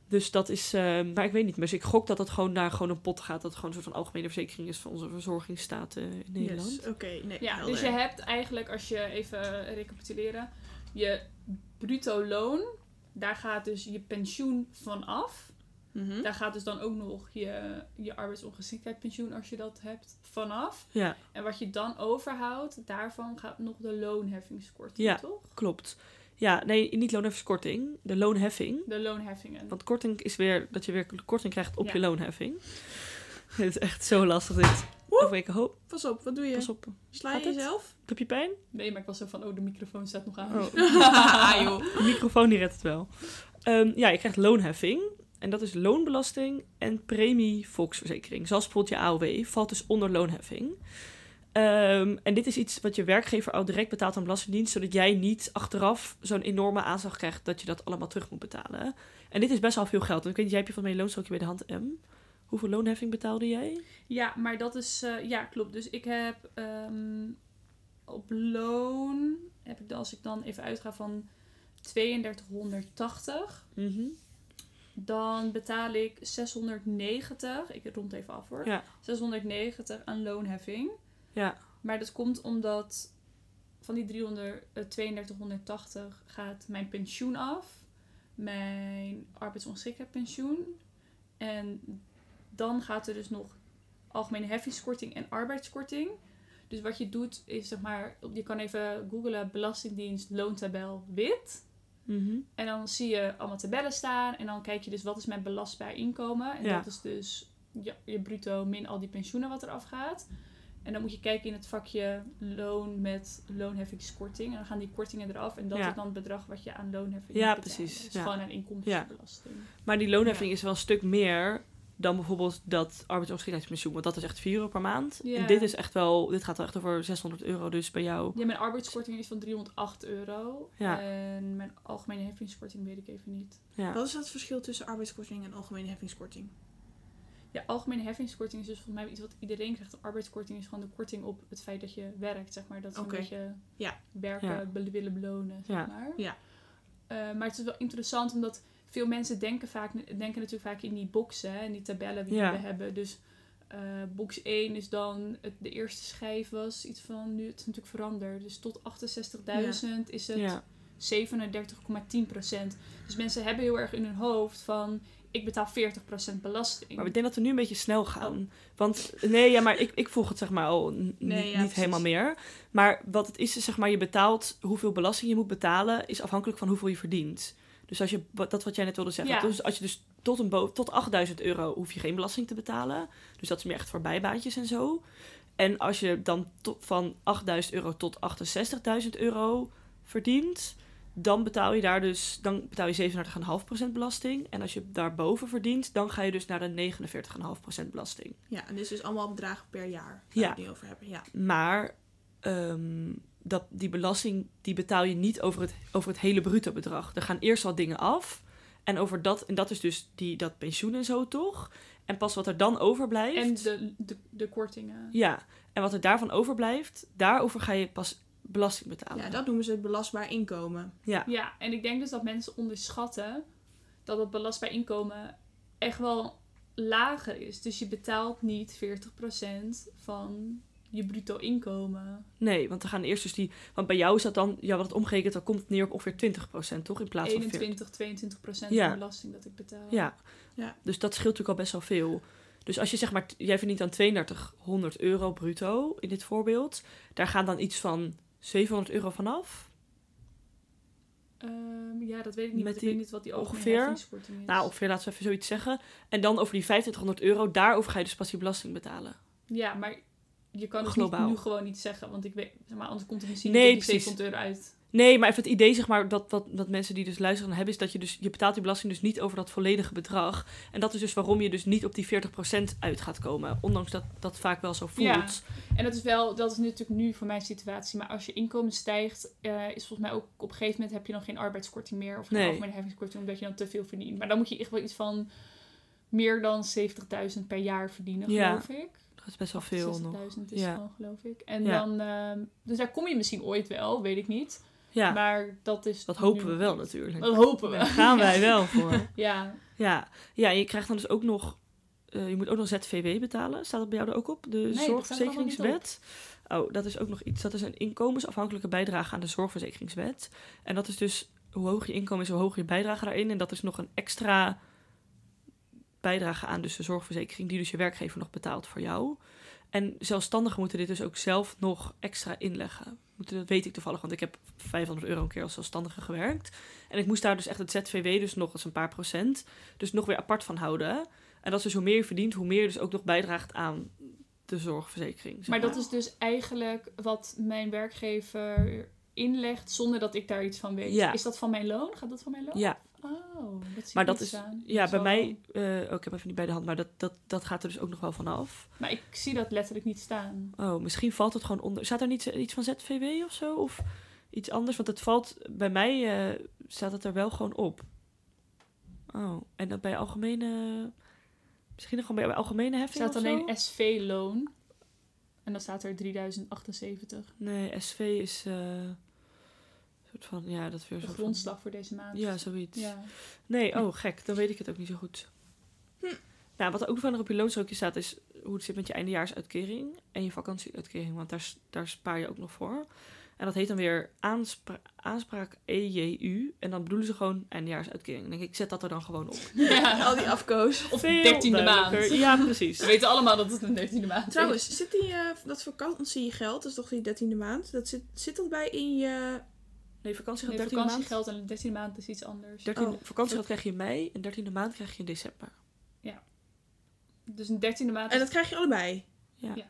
[SPEAKER 1] Dus dat is, eh, maar ik weet niet. Dus ik gok dat het gewoon naar gewoon een pot gaat. Dat het gewoon een soort van algemene verzekering is van onze verzorgingsstaat eh, in Nederland.
[SPEAKER 2] Yes, Oké, nee.
[SPEAKER 3] Ja,
[SPEAKER 2] helder.
[SPEAKER 3] dus je hebt eigenlijk, als je even recapituleren, je bruto loon, daar gaat dus je pensioen van af.
[SPEAKER 2] Mhm.
[SPEAKER 3] Daar gaat dus dan ook nog je, je arbeidsongeschiktheidspensioen, als je dat hebt, vanaf.
[SPEAKER 1] Ja,
[SPEAKER 3] En wat je dan overhoudt, daarvan gaat nog de loonheffingskorting,
[SPEAKER 1] Ja.
[SPEAKER 3] toch?
[SPEAKER 1] klopt. Ja, nee, niet loonheffingskorting. De loonheffing.
[SPEAKER 3] De loonheffingen.
[SPEAKER 1] Want korting is weer dat je weer korting krijgt op
[SPEAKER 3] Ja.
[SPEAKER 1] je loonheffing. Het is echt zo lastig dit. Of ik hoop,
[SPEAKER 2] Pas op, wat doe je?
[SPEAKER 1] pas op.
[SPEAKER 2] Sla je jezelf?
[SPEAKER 1] Heb je pijn?
[SPEAKER 3] Nee, maar ik was zo van, oh, de microfoon staat nog aan.
[SPEAKER 1] Oh.
[SPEAKER 2] Ah, joh.
[SPEAKER 1] De microfoon die redt het wel. Ehm, ja, je krijgt loonheffing. En dat is loonbelasting en premie volksverzekering. Zoals bijvoorbeeld je AOW valt dus onder loonheffing. Ehm, en dit is iets wat je werkgever al direct betaalt aan Belastingdienst, zodat jij niet achteraf zo'n enorme aanslag krijgt dat je dat allemaal terug moet betalen. En dit is best wel veel geld. En ik weet niet, jij hebt je van mijn loonstrookje bij de hand M. Hoeveel loonheffing betaalde jij?
[SPEAKER 3] Ja, maar dat is... eh, ja, klopt. Dus ik heb ehm, op loon... Heb ik dan, als ik dan even uitga van 3280...
[SPEAKER 1] Mhm.
[SPEAKER 3] Dan betaal ik 690... Ik rond even af hoor.
[SPEAKER 1] Ja.
[SPEAKER 3] 690 aan loonheffing.
[SPEAKER 1] Ja,
[SPEAKER 3] Maar dat komt omdat... Van die 300, eh, 3280 gaat mijn pensioen af. Mijn arbeidsongeschiktheidspensioen. En dan gaat er dus nog algemene heffingskorting en arbeidskorting. Dus wat je doet is zeg maar, je kan even googlen Belastingdienst loontabel wit.
[SPEAKER 1] Mhm.
[SPEAKER 3] En dan zie je allemaal tabellen staan. En dan kijk je dus wat is mijn belastbaar inkomen. En
[SPEAKER 1] Ja.
[SPEAKER 3] dat is dus je, je bruto min al die pensioenen wat eraf gaat. En dan moet je kijken in het vakje loon met loonheffingskorting. En dan gaan die kortingen eraf. En dat
[SPEAKER 1] Ja.
[SPEAKER 3] is dan het bedrag wat je aan loonheffing
[SPEAKER 1] Ja, precies.
[SPEAKER 3] Het is
[SPEAKER 1] Ja.
[SPEAKER 3] gewoon een inkomstenbelasting.
[SPEAKER 1] Maar die loonheffing is wel een stuk meer dan bijvoorbeeld dat arbeidsongeschiktheidspensioen. Want dat is echt 4 euro per maand.
[SPEAKER 3] Ja.
[SPEAKER 1] En dit is echt wel, dit gaat wel echt over 600 euro dus bij jou.
[SPEAKER 3] Ja, mijn arbeidskorting is van 308 euro.
[SPEAKER 1] Ja.
[SPEAKER 3] En mijn algemene heffingskorting weet ik even niet.
[SPEAKER 1] Ja.
[SPEAKER 2] Wat is het verschil tussen arbeidskorting en algemene heffingskorting?
[SPEAKER 3] Ja, algemene heffingskorting is dus volgens mij iets wat iedereen krijgt. Een arbeidskorting is gewoon de korting op het feit dat je werkt, zeg maar. Dat is
[SPEAKER 2] Oké.
[SPEAKER 3] een beetje
[SPEAKER 2] Ja.
[SPEAKER 3] werken
[SPEAKER 1] Ja.
[SPEAKER 3] willen belonen, zeg
[SPEAKER 1] Ja.
[SPEAKER 3] maar.
[SPEAKER 2] Ja.
[SPEAKER 3] Eh, maar het is wel interessant omdat veel mensen denken, vaak, denken natuurlijk vaak in die boxen en die tabellen die
[SPEAKER 1] Ja.
[SPEAKER 3] we hebben. Dus eh, box 1 is dan, het, de eerste schijf was iets van, nu het is natuurlijk veranderd. Dus tot 68.000 is het
[SPEAKER 1] Ja.
[SPEAKER 3] 37,10% Dus mensen hebben heel erg in hun hoofd van, ik betaal 40% belasting.
[SPEAKER 1] Maar ik denk dat we nu een beetje snel gaan. Want nee, ja, maar ik, ik volg het zeg maar al
[SPEAKER 2] Nee,
[SPEAKER 1] niet,
[SPEAKER 2] ja,
[SPEAKER 1] niet
[SPEAKER 2] precies.
[SPEAKER 1] helemaal meer. Maar wat het is, is zeg maar je betaalt hoeveel belasting je moet betalen, is afhankelijk van hoeveel je verdient. Dus als je, dat wat jij net wilde zeggen.
[SPEAKER 3] Ja.
[SPEAKER 1] Dus als je dus tot, een bo- tot 8000 euro hoef je geen belasting te betalen. Dus dat is meer echt voor bijbaantjes en zo. En als je dan van 8000 euro tot 68.000 euro verdient, dan betaal je daar dus dan betaal je 37,5% belasting. En als je daarboven verdient, dan ga je dus naar de 49,5% belasting.
[SPEAKER 2] Ja, en dit is dus allemaal bedragen per jaar waar
[SPEAKER 1] Ja.
[SPEAKER 2] we het nu over hebben. Ja.
[SPEAKER 1] Maar ehm, dat, die belasting die betaal je niet over het, over het hele bruto bedrag. Er gaan eerst wat dingen af. En over dat, en dat is dus die, dat pensioen en zo toch? En pas wat er dan overblijft.
[SPEAKER 3] En de, de, de kortingen.
[SPEAKER 1] Ja, en wat er daarvan overblijft, daarover ga je pas belasting betalen.
[SPEAKER 2] ja, dat noemen ze het belastbaar inkomen.
[SPEAKER 1] Ja,
[SPEAKER 3] Ja, en ik denk dus dat mensen onderschatten dat het belastbaar inkomen echt wel lager is. Dus je betaalt niet 40% van je bruto inkomen.
[SPEAKER 1] nee, want er gaan eerst dus die. Want bij jou is dat dan, ja, wat het omgerekend, dan komt het neer op ongeveer 20%, toch? In plaats van 40.
[SPEAKER 3] 21, 22 procent
[SPEAKER 1] Ja.
[SPEAKER 3] van belasting dat ik betaal.
[SPEAKER 1] Ja.
[SPEAKER 2] Ja.
[SPEAKER 1] Dus dat scheelt natuurlijk al best wel veel. Dus als je zeg maar, jij verdient dan 3200 euro bruto in dit voorbeeld. Daar gaan dan iets van 700 euro vanaf.
[SPEAKER 3] Ehm, ja, dat weet ik niet.
[SPEAKER 1] Met
[SPEAKER 3] want
[SPEAKER 1] die
[SPEAKER 3] ik weet niet wat die
[SPEAKER 1] ongeveer-
[SPEAKER 3] is.
[SPEAKER 1] Nou, ongeveer laten we even zoiets zeggen. En dan over die 2500 euro, daarover ga je dus pas die belasting betalen.
[SPEAKER 3] Ja, maar je kan dus niet, nu gewoon niet zeggen. Want ik weet, zeg maar, anders komt het misschien
[SPEAKER 1] Nee,
[SPEAKER 3] niet die
[SPEAKER 1] precies.
[SPEAKER 3] 700 euro uit.
[SPEAKER 1] Nee, maar even het idee, zeg maar, dat wat, wat mensen die dus luisteren hebben, is dat je dus, je betaalt die belasting dus niet over dat volledige bedrag. En dat is dus waarom je dus niet op die 40% uit gaat komen. Ondanks dat dat vaak wel zo voelt.
[SPEAKER 3] Ja. En dat is wel, dat is natuurlijk nu voor mijn situatie. Maar als je inkomen stijgt, eh, is volgens mij ook op een gegeven moment heb je dan geen arbeidskorting meer. Of geen
[SPEAKER 1] Nee.
[SPEAKER 3] algemene heffingskorting, omdat je dan te veel verdient. Maar dan moet je echt wel iets van meer dan 70.000 per jaar verdienen,
[SPEAKER 1] Ja.
[SPEAKER 3] geloof ik.
[SPEAKER 1] Dat is best wel veel nog.
[SPEAKER 3] 60.000 is
[SPEAKER 1] Ja.
[SPEAKER 3] gewoon, geloof ik. En
[SPEAKER 1] Ja.
[SPEAKER 3] dan, ehm, dus daar kom je misschien ooit wel, weet ik niet.
[SPEAKER 1] Ja,
[SPEAKER 3] Maar dat is.
[SPEAKER 1] dat hopen we wel
[SPEAKER 3] niet.
[SPEAKER 1] natuurlijk.
[SPEAKER 3] Dat hopen we.
[SPEAKER 1] Daar gaan wij wel voor.
[SPEAKER 3] Ja,
[SPEAKER 1] Ja, ja en je krijgt dan dus ook nog... eh, je moet ook nog ZVW betalen. Staat dat bij jou er ook op? De
[SPEAKER 3] er
[SPEAKER 1] zorgverzekeringswet. Oh, dat is ook nog iets. Dat is een inkomensafhankelijke bijdrage aan de zorgverzekeringswet. En dat is dus hoe hoog je inkomen is, hoe hoog je bijdrage daarin. En dat is nog een extra bijdrage aan dus de zorgverzekering... die dus je werkgever nog betaalt voor jou. En zelfstandigen moeten dit dus ook zelf nog extra inleggen. Dat weet ik toevallig, want ik heb 500 euro een keer als zelfstandige gewerkt. En ik moest daar dus echt het ZVW, dus nog eens een paar procent, dus nog weer apart van houden. En dat is dus hoe meer je verdient, hoe meer je dus ook nog bijdraagt aan de zorgverzekering. zeg
[SPEAKER 3] maar dat is dus eigenlijk wat mijn werkgever inlegt zonder dat ik daar iets van weet.
[SPEAKER 1] Ja.
[SPEAKER 3] Is dat van mijn loon? Gaat dat van mijn loon?
[SPEAKER 1] Ja,
[SPEAKER 3] Oh, dat zie
[SPEAKER 1] maar dat is...
[SPEAKER 3] staan.
[SPEAKER 1] Ja, bij mij... eh, oh, ik heb even niet bij de hand, maar dat, dat, dat gaat er dus ook nog wel vanaf.
[SPEAKER 3] Maar ik zie dat letterlijk niet staan.
[SPEAKER 1] Oh, misschien valt het gewoon onder... Staat er niet iets van ZVW of zo? Of iets anders? Want het valt... Bij mij eh, staat het er wel gewoon op. Oh, en dat bij algemene... Misschien nog gewoon bij algemene heffing
[SPEAKER 3] staat alleen SV-loon. En dan staat er 3078.
[SPEAKER 1] Nee, SV is... eh, soort van... Ja, dat is weer
[SPEAKER 3] De
[SPEAKER 1] zo
[SPEAKER 3] grondslag voor deze maand.
[SPEAKER 1] Ja, zoiets.
[SPEAKER 3] Ja.
[SPEAKER 1] Nee, oh gek, dan weet ik het ook niet zo goed.
[SPEAKER 2] Hm.
[SPEAKER 1] Nou, wat er ook verder op je loonstrookje staat, is hoe het zit met je eindejaarsuitkering en je vakantieuitkering. Want daar, daar spaar je ook nog voor. En dat heet dan weer aanspra aanspraak EJU. En dan bedoelen ze gewoon eindejaarsuitkering. Dan denk ik, ik zet dat er dan gewoon op.
[SPEAKER 3] Ja.
[SPEAKER 2] Al die afkoos.
[SPEAKER 3] Of
[SPEAKER 1] Veel
[SPEAKER 3] 13e
[SPEAKER 1] duidelijker.
[SPEAKER 3] maand.
[SPEAKER 1] Ja, precies.
[SPEAKER 3] We weten allemaal dat het een 13e maand is.
[SPEAKER 2] Trouwens, zit die, eh, dat vakantiegeld, dat is toch die dertiende maand, dat zit, zit dat bij in je...
[SPEAKER 1] Nee, vakantie gaat
[SPEAKER 3] Nee,
[SPEAKER 1] 13e maand.
[SPEAKER 3] vakantiegeld en de 13e maand is iets anders.
[SPEAKER 1] 13e,
[SPEAKER 2] Oh.
[SPEAKER 1] Vakantiegeld krijg je in mei en 13e maand krijg je in december.
[SPEAKER 3] Dus een 13e maand
[SPEAKER 2] En dat krijg je allebei?
[SPEAKER 1] Ja.
[SPEAKER 3] Ja.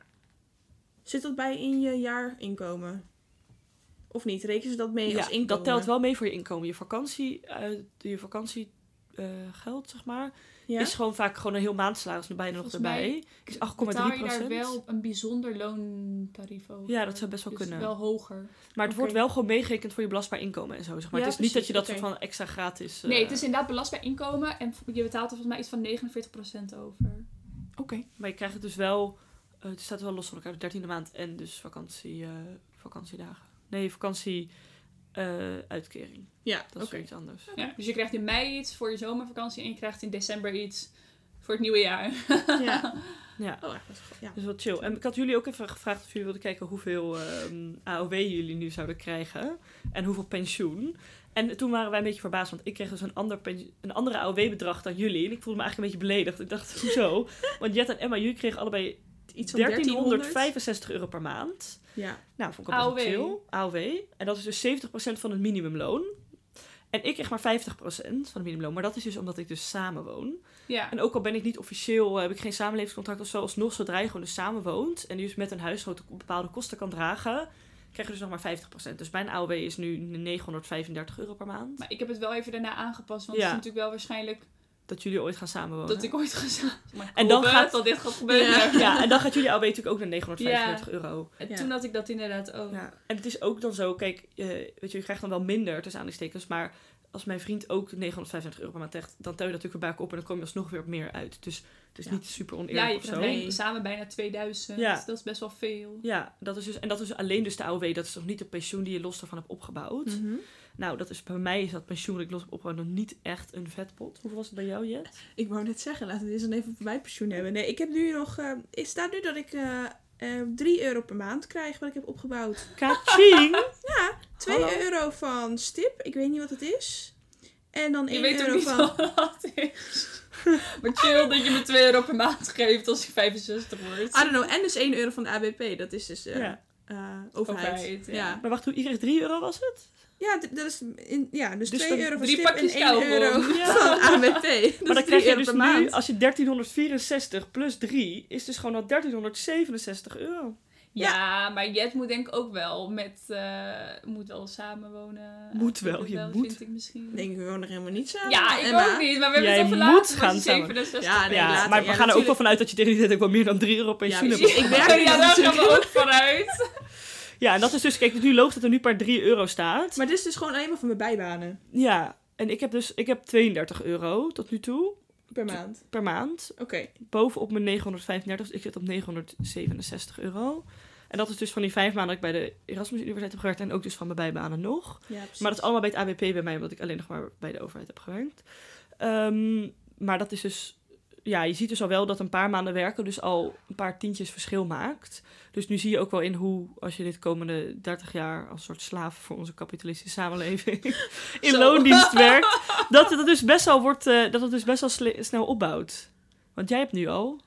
[SPEAKER 2] Zit dat bij in je jaarinkomen? Of niet? Rekenen ze dat mee
[SPEAKER 1] Ja,
[SPEAKER 2] als inkomen?
[SPEAKER 1] dat telt wel mee voor je inkomen. Je vakantie, eh, je vakantiegeld, zeg maar,
[SPEAKER 2] Ja?
[SPEAKER 1] is gewoon vaak gewoon een heel maandsalaris bijna nog erbij. Is 8,3
[SPEAKER 3] betaal je daar
[SPEAKER 1] procent.
[SPEAKER 3] wel een bijzonder loontarief over.
[SPEAKER 1] Ja, dat zou best wel
[SPEAKER 3] Dus
[SPEAKER 1] kunnen.
[SPEAKER 3] wel hoger.
[SPEAKER 1] Maar het wordt wel gewoon meegerekend voor je belastbaar inkomen en zo. Zeg maar.
[SPEAKER 2] Ja,
[SPEAKER 1] het is niet dat je dat soort van extra gratis... eh,
[SPEAKER 3] Nee, het is inderdaad belastbaar inkomen en je betaalt er volgens mij iets van 49% over.
[SPEAKER 2] Oké.
[SPEAKER 1] Maar je krijgt het dus wel... eh, het staat wel los van elkaar. De dertiende maand en dus vakantie, eh, vakantiedagen. Nee, vakantie... eh, uitkering.
[SPEAKER 2] Ja,
[SPEAKER 1] Dat is iets anders.
[SPEAKER 3] Ja, dus je krijgt in mei iets voor je zomervakantie en je krijgt in december iets voor het nieuwe jaar.
[SPEAKER 2] Ja.
[SPEAKER 1] Ja,
[SPEAKER 2] Oh, echt. dat is goed. Ja.
[SPEAKER 1] dus wat chill. En ik had jullie ook even gevraagd of jullie wilden kijken hoeveel ehm, AOW jullie nu zouden krijgen. En hoeveel pensioen. En toen waren wij een beetje verbaasd, want ik kreeg dus een, ander pensioen- een andere AOW-bedrag dan jullie. En ik voelde me eigenlijk een beetje beledigd. Ik dacht, hoezo? Want Jet en Emma, jullie kregen allebei
[SPEAKER 2] Iets van 1300.
[SPEAKER 1] 1365 euro per maand.
[SPEAKER 2] Ja.
[SPEAKER 1] Nou, vond ik best wel
[SPEAKER 3] AOW.
[SPEAKER 1] chill. AOW. En dat is dus 70% van het minimumloon. En ik krijg maar 50% van de minimumloon. Maar dat is dus omdat ik dus samenwoon.
[SPEAKER 3] Ja.
[SPEAKER 1] En ook al ben ik niet officieel, heb ik geen samenlevingscontract of zo, alsnog zodra je gewoon dus samen woont en dus met een huisgenoot bepaalde kosten kan dragen, krijg je dus nog maar 50%. Dus mijn AOW is nu 935 euro per maand.
[SPEAKER 3] Maar ik heb het wel even daarna aangepast. Want
[SPEAKER 1] Ja.
[SPEAKER 3] het is natuurlijk wel waarschijnlijk
[SPEAKER 1] Dat jullie ooit gaan samenwonen.
[SPEAKER 3] dat ik ooit ga. Maar
[SPEAKER 1] En dan gaat-
[SPEAKER 3] dat dit gaat gebeuren.
[SPEAKER 2] Ja.
[SPEAKER 1] Ja, en dan gaat jullie AOW natuurlijk ook naar 935 euro.
[SPEAKER 3] En
[SPEAKER 2] Ja.
[SPEAKER 3] toen had ik dat inderdaad ook.
[SPEAKER 1] Ja. En het is ook dan zo, kijk, eh, weet je, je krijgt dan wel minder tussen aanhalingstekens, maar als mijn vriend ook 935 euro per maand krijgt, dan tel je dat natuurlijk erbij op en dan kom je alsnog weer op meer uit. Dus het is
[SPEAKER 2] Ja.
[SPEAKER 1] niet super
[SPEAKER 3] Ja,
[SPEAKER 1] oneerlijk
[SPEAKER 3] je
[SPEAKER 1] of zo.
[SPEAKER 3] samen bijna 2000.
[SPEAKER 1] Ja.
[SPEAKER 3] Dat is best wel veel.
[SPEAKER 1] Ja, dat is dus, en dat is alleen dus de AOW. Dat is nog niet de pensioen die je los daarvan hebt opgebouwd.
[SPEAKER 2] Mhm.
[SPEAKER 1] Nou, dat is bij mij is dat pensioen dat ik los heb opgebouwd nog niet echt een vetpot. Hoeveel was het bij jou, Jet?
[SPEAKER 2] Ik wou net zeggen, laten we eens dan even voor mijn pensioen hebben. Nee, ik heb nu nog... eh het staat nu dat ik eh eh 3 euro per maand krijg wat ik heb opgebouwd.
[SPEAKER 1] Kaching!
[SPEAKER 2] 2
[SPEAKER 1] Hallo.
[SPEAKER 2] euro van stip, ik weet niet wat het is. En dan
[SPEAKER 3] Je
[SPEAKER 2] 1
[SPEAKER 3] weet ook
[SPEAKER 2] euro
[SPEAKER 3] niet
[SPEAKER 2] van...
[SPEAKER 3] wat dat is. maar chill dat je me 2 euro per maand geeft als ik 65 word.
[SPEAKER 2] I don't know. En dus 1 euro van de ABP. Dat is dus eh,
[SPEAKER 1] ja.
[SPEAKER 2] eh, overheid.
[SPEAKER 3] Overheid, ja.
[SPEAKER 2] ja.
[SPEAKER 1] Maar wacht, hoe iedereen 3 euro was het?
[SPEAKER 2] Ja, dat is in, ja, dus
[SPEAKER 1] Dus
[SPEAKER 2] 2
[SPEAKER 1] dan
[SPEAKER 2] euro van stip en
[SPEAKER 3] pakjes
[SPEAKER 2] 1
[SPEAKER 3] kauwgom.
[SPEAKER 2] euro
[SPEAKER 1] Ja.
[SPEAKER 2] van ABP. Dus
[SPEAKER 1] maar dan
[SPEAKER 2] 3
[SPEAKER 1] krijg je dus nu,
[SPEAKER 2] maand.
[SPEAKER 1] als je 1364 plus 3, is dus gewoon al 1367 euro.
[SPEAKER 3] Ja, maar Jet moet denk ik ook wel met... eh, moet wel samenwonen.
[SPEAKER 1] Moet wel,
[SPEAKER 3] Vind ik
[SPEAKER 1] je
[SPEAKER 3] Vind
[SPEAKER 1] moet.
[SPEAKER 3] ik misschien.
[SPEAKER 2] denk ik gewoon nog helemaal niet samen.
[SPEAKER 3] ja, ik
[SPEAKER 2] Emma.
[SPEAKER 3] ook niet. Maar we hebben
[SPEAKER 1] Jij
[SPEAKER 3] het over
[SPEAKER 1] moet
[SPEAKER 3] later.
[SPEAKER 1] gaan
[SPEAKER 3] als je
[SPEAKER 1] samen.
[SPEAKER 3] 67
[SPEAKER 2] Ja, nee,
[SPEAKER 1] ja,
[SPEAKER 2] later.
[SPEAKER 1] maar we
[SPEAKER 2] Ja,
[SPEAKER 1] gaan er ook wel vanuit dat je tegen die tijd ook wel meer dan 3 euro pensioen
[SPEAKER 2] Ja,
[SPEAKER 1] hebt.
[SPEAKER 2] precies. Ik werk
[SPEAKER 3] daar gaan we ook vanuit.
[SPEAKER 1] Ja, en dat is dus, kijk, het is nu logisch dat er nu per 3 euro staat.
[SPEAKER 2] Maar dit is dus gewoon alleen maar voor mijn bijbanen
[SPEAKER 1] Ja, en ik heb dus, ik heb 32 euro tot nu toe
[SPEAKER 2] per maand.
[SPEAKER 1] per maand.
[SPEAKER 2] Oké.
[SPEAKER 1] bovenop mijn 935, dus ik zit op 967 euro. En dat is dus van die vijf maanden dat ik bij de Erasmus Universiteit heb gewerkt en ook dus van mijn bijbanen nog.
[SPEAKER 2] Ja, precies.
[SPEAKER 1] Maar dat is allemaal bij het ABP bij mij, omdat ik alleen nog maar bij de overheid heb gewerkt. Ehm, maar dat is dus, ja, je ziet dus al wel dat een paar maanden werken dus al een paar tientjes verschil maakt. Dus nu zie je ook wel in hoe, als je dit komende 30 jaar als soort slaaf voor onze kapitalistische samenleving in
[SPEAKER 3] Zo.
[SPEAKER 1] loondienst werkt, dat het dus best wel wordt, eh, dat het dus best wel snel opbouwt. Want jij hebt nu al.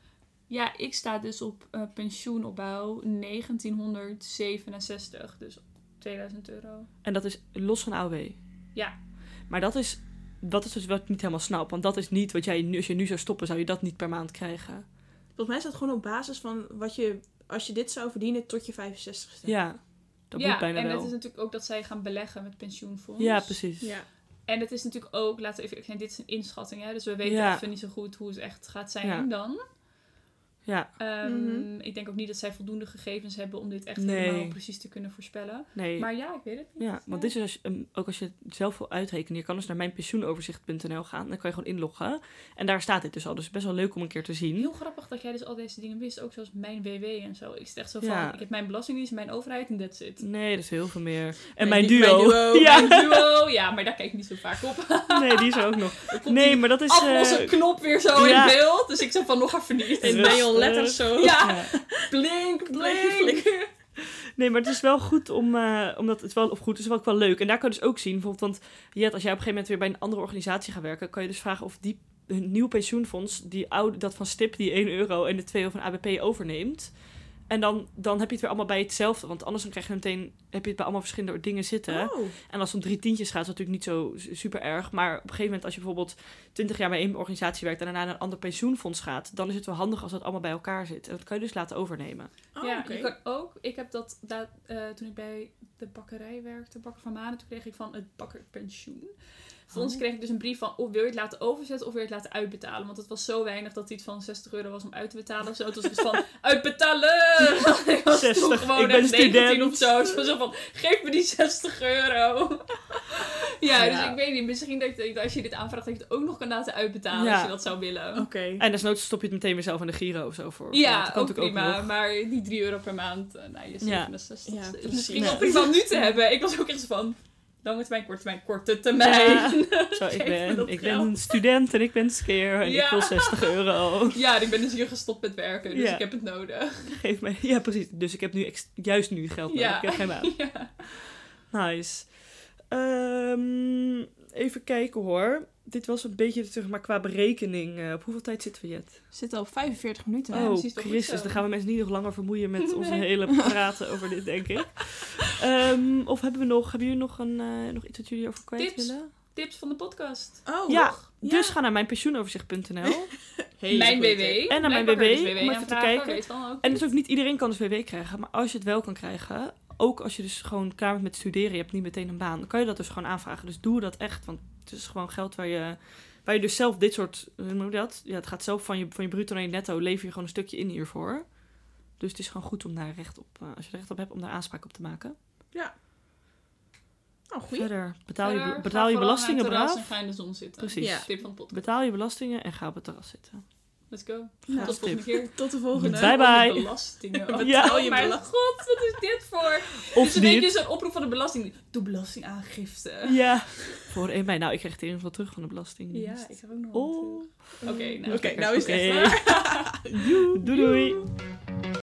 [SPEAKER 3] Ja, ik sta dus op eh, pensioenopbouw 1967. Dus 2000 euro.
[SPEAKER 1] En dat is los van AOW.
[SPEAKER 3] Ja.
[SPEAKER 1] Maar dat is, dat is dus wat ik niet helemaal snap. Want dat is niet wat jij nu, als je nu zou stoppen, zou je dat niet per maand krijgen.
[SPEAKER 2] Volgens mij is dat gewoon op basis van wat je, als je dit zou verdienen tot je 65ste.
[SPEAKER 1] Ja, dat
[SPEAKER 3] ja,
[SPEAKER 1] moet bijna
[SPEAKER 3] en
[SPEAKER 1] wel.
[SPEAKER 3] het is natuurlijk ook dat zij gaan beleggen met pensioenfonds.
[SPEAKER 1] Ja, precies.
[SPEAKER 2] Ja.
[SPEAKER 3] En het is natuurlijk ook, laten we even dit is een inschatting, hè? dus we weten
[SPEAKER 1] Ja.
[SPEAKER 3] even niet zo goed hoe het echt gaat zijn
[SPEAKER 1] Ja.
[SPEAKER 3] dan.
[SPEAKER 1] Ja,
[SPEAKER 3] Ehm,
[SPEAKER 2] Mhm.
[SPEAKER 3] Ik denk ook niet dat zij voldoende gegevens hebben om dit echt
[SPEAKER 1] Nee.
[SPEAKER 3] helemaal precies te kunnen voorspellen.
[SPEAKER 1] nee.
[SPEAKER 3] Maar ja, ik weet het niet.
[SPEAKER 1] ja, want dit is als um, ook als je het zelf wil uitrekenen. Je kan dus naar mijnpensioenoverzicht.nl gaan. Dan kan je gewoon inloggen. En daar staat dit dus al. Dus best wel leuk om een keer te zien.
[SPEAKER 3] Heel grappig dat jij dus al deze dingen wist, ook zoals mijn WW en zo. Ik zit echt zo van,
[SPEAKER 1] Ja.
[SPEAKER 3] ik heb mijn belastingdienst, mijn overheid en that's it.
[SPEAKER 1] Nee, dat is heel veel meer. En
[SPEAKER 2] Mijn
[SPEAKER 1] mijn
[SPEAKER 2] du-
[SPEAKER 1] duo.
[SPEAKER 2] mijn duo,
[SPEAKER 1] Ja,
[SPEAKER 3] Mijn duo, ja, maar daar kijk ik niet zo vaak op.
[SPEAKER 1] nee, die is er ook nog.
[SPEAKER 3] Komt
[SPEAKER 1] Nee, maar dat is...
[SPEAKER 3] aflosse
[SPEAKER 1] eh,
[SPEAKER 3] knop weer zo
[SPEAKER 1] ja.
[SPEAKER 3] in beeld, dus ik zo van nog even niet.
[SPEAKER 2] Neon letters zo.
[SPEAKER 3] Ja, blink, blink.
[SPEAKER 1] Nee, maar het is wel goed om, eh, omdat het wel, of goed, het is wel ook wel leuk. En daar kan je dus ook zien, bijvoorbeeld, want Jet, als jij op een gegeven moment weer bij een andere organisatie gaat werken, kan je dus vragen of die een nieuw pensioenfonds, die oude, dat van Stip, die 1 euro en de 2 euro van ABP overneemt. En dan, dan heb je het weer allemaal bij hetzelfde, want anders dan krijg je meteen, heb je het bij allemaal verschillende dingen zitten.
[SPEAKER 2] Oh.
[SPEAKER 1] En als het om drie tientjes gaat, is dat natuurlijk niet zo su- super erg. Maar op een gegeven moment, als je bijvoorbeeld 20 jaar bij één organisatie werkt en daarna naar een ander pensioenfonds gaat, dan is het wel handig als dat allemaal bij elkaar zit. En dat kan je dus laten overnemen.
[SPEAKER 2] Oh,
[SPEAKER 3] ja, je kan ook, ik heb dat, dat eh, toen ik bij de bakkerij werkte, Bakker van Manen, toen kreeg ik van het bakkerpensioen. Vervolgens
[SPEAKER 1] Oh.
[SPEAKER 3] kreeg ik dus een brief van, of wil je het laten overzetten of wil je het laten uitbetalen? Want het was zo weinig dat iets van 60 euro was om uit te betalen. Zo, het was dus van, uitbetalen! ik was
[SPEAKER 1] 60,
[SPEAKER 3] toen gewoon
[SPEAKER 1] ik ben
[SPEAKER 3] echt 19
[SPEAKER 1] student.
[SPEAKER 3] of zo. Dus was zo van, geef me die 60 euro. ja,
[SPEAKER 1] Ja.
[SPEAKER 3] dus ik weet niet, misschien dat, je- als je dit aanvraagt, dat je het ook nog kan laten uitbetalen
[SPEAKER 1] Ja.
[SPEAKER 3] als je dat zou willen.
[SPEAKER 2] Oké.
[SPEAKER 1] En desnoods stop je het meteen weer zelf in de Giro of zo voor.
[SPEAKER 3] Ja,
[SPEAKER 1] dat
[SPEAKER 3] ook prima.
[SPEAKER 1] nog.
[SPEAKER 3] maar die 3 euro per maand, uh, nou, je
[SPEAKER 1] Ja.
[SPEAKER 3] 67.
[SPEAKER 2] Ja, precies.
[SPEAKER 3] misschien wel prima om nu te hebben. Ik was ook echt van, lange termijn, korte termijn, korte termijn.
[SPEAKER 1] Ja. Zo, ik ben, ik
[SPEAKER 3] geld.
[SPEAKER 1] ben een student en ik ben skeer en
[SPEAKER 3] Ja.
[SPEAKER 1] ik wil 60 euro.
[SPEAKER 3] Ja, ik ben dus hier gestopt met werken, dus
[SPEAKER 1] Ja.
[SPEAKER 3] ik heb het nodig.
[SPEAKER 1] Geef mij. Ja, precies. Dus ik heb nu juist nu geld nodig.
[SPEAKER 3] Ja.
[SPEAKER 1] Ik heb geen baan.
[SPEAKER 3] Ja.
[SPEAKER 1] Nice. Ehm, even kijken hoor. Dit was een beetje zeg maar, qua berekening. eh, op hoeveel tijd zitten we, Jet?
[SPEAKER 2] Zit al op 45 minuten.
[SPEAKER 1] Oh, Christus. Dan gaan we mensen niet nog langer vermoeien met onze
[SPEAKER 3] Nee.
[SPEAKER 1] hele praten over dit, denk ik. Ehm, of hebben we nog, hebben jullie nog, een, eh, nog iets wat jullie over kwijt
[SPEAKER 3] Tips?
[SPEAKER 1] willen?
[SPEAKER 3] tips van de podcast.
[SPEAKER 2] Oh,
[SPEAKER 1] Ja,
[SPEAKER 2] nog?
[SPEAKER 1] Dus ga naar mijnpensioenoverzicht.nl.
[SPEAKER 3] Mijn WW.
[SPEAKER 1] En naar mijn WW, om even te kijken.
[SPEAKER 3] weet dan ook
[SPEAKER 1] En dus ook niet iedereen kan dus WW krijgen. Maar als je het wel kan krijgen, ook als je dus gewoon klaar bent met studeren, je hebt niet meteen een baan, dan kan je dat dus gewoon aanvragen. Dus doe dat echt, want het is gewoon geld waar je, waar je dus zelf dit soort, hoe noem je dat? Ja, het gaat zelf van je, van je bruto naar je netto, lever je gewoon een stukje in hiervoor. Dus het is gewoon goed om daar recht op, eh, als je er recht op hebt, om daar aanspraak op te maken.
[SPEAKER 2] Oh, goeie.
[SPEAKER 1] Verder, betaal je,
[SPEAKER 3] Verder,
[SPEAKER 1] betaal je belastingen
[SPEAKER 3] naar het terras
[SPEAKER 1] braaf.
[SPEAKER 3] En ga in de zon zitten.
[SPEAKER 1] Precies.
[SPEAKER 2] Ja.
[SPEAKER 3] Tip van de podcast.
[SPEAKER 1] Betaal je belastingen en ga op het terras zitten.
[SPEAKER 3] Let's go. Tot de volgende keer.
[SPEAKER 2] Tot de volgende.
[SPEAKER 1] Bye bye.
[SPEAKER 3] Belastingen.
[SPEAKER 2] Wat
[SPEAKER 1] ja.
[SPEAKER 3] Oh mijn god, wat is dit voor?
[SPEAKER 1] Of
[SPEAKER 3] dus een beetje zo'n oproep van de belasting. Doe belastingaangifte.
[SPEAKER 1] Ja. Voor 1 mei. Nou, ik krijg het in ieder geval terug van de belasting.
[SPEAKER 3] Ja, ik heb ook nog
[SPEAKER 1] oh.
[SPEAKER 3] Oké, nou,
[SPEAKER 2] okay, nou, is het
[SPEAKER 1] okay.
[SPEAKER 2] echt doei. doei.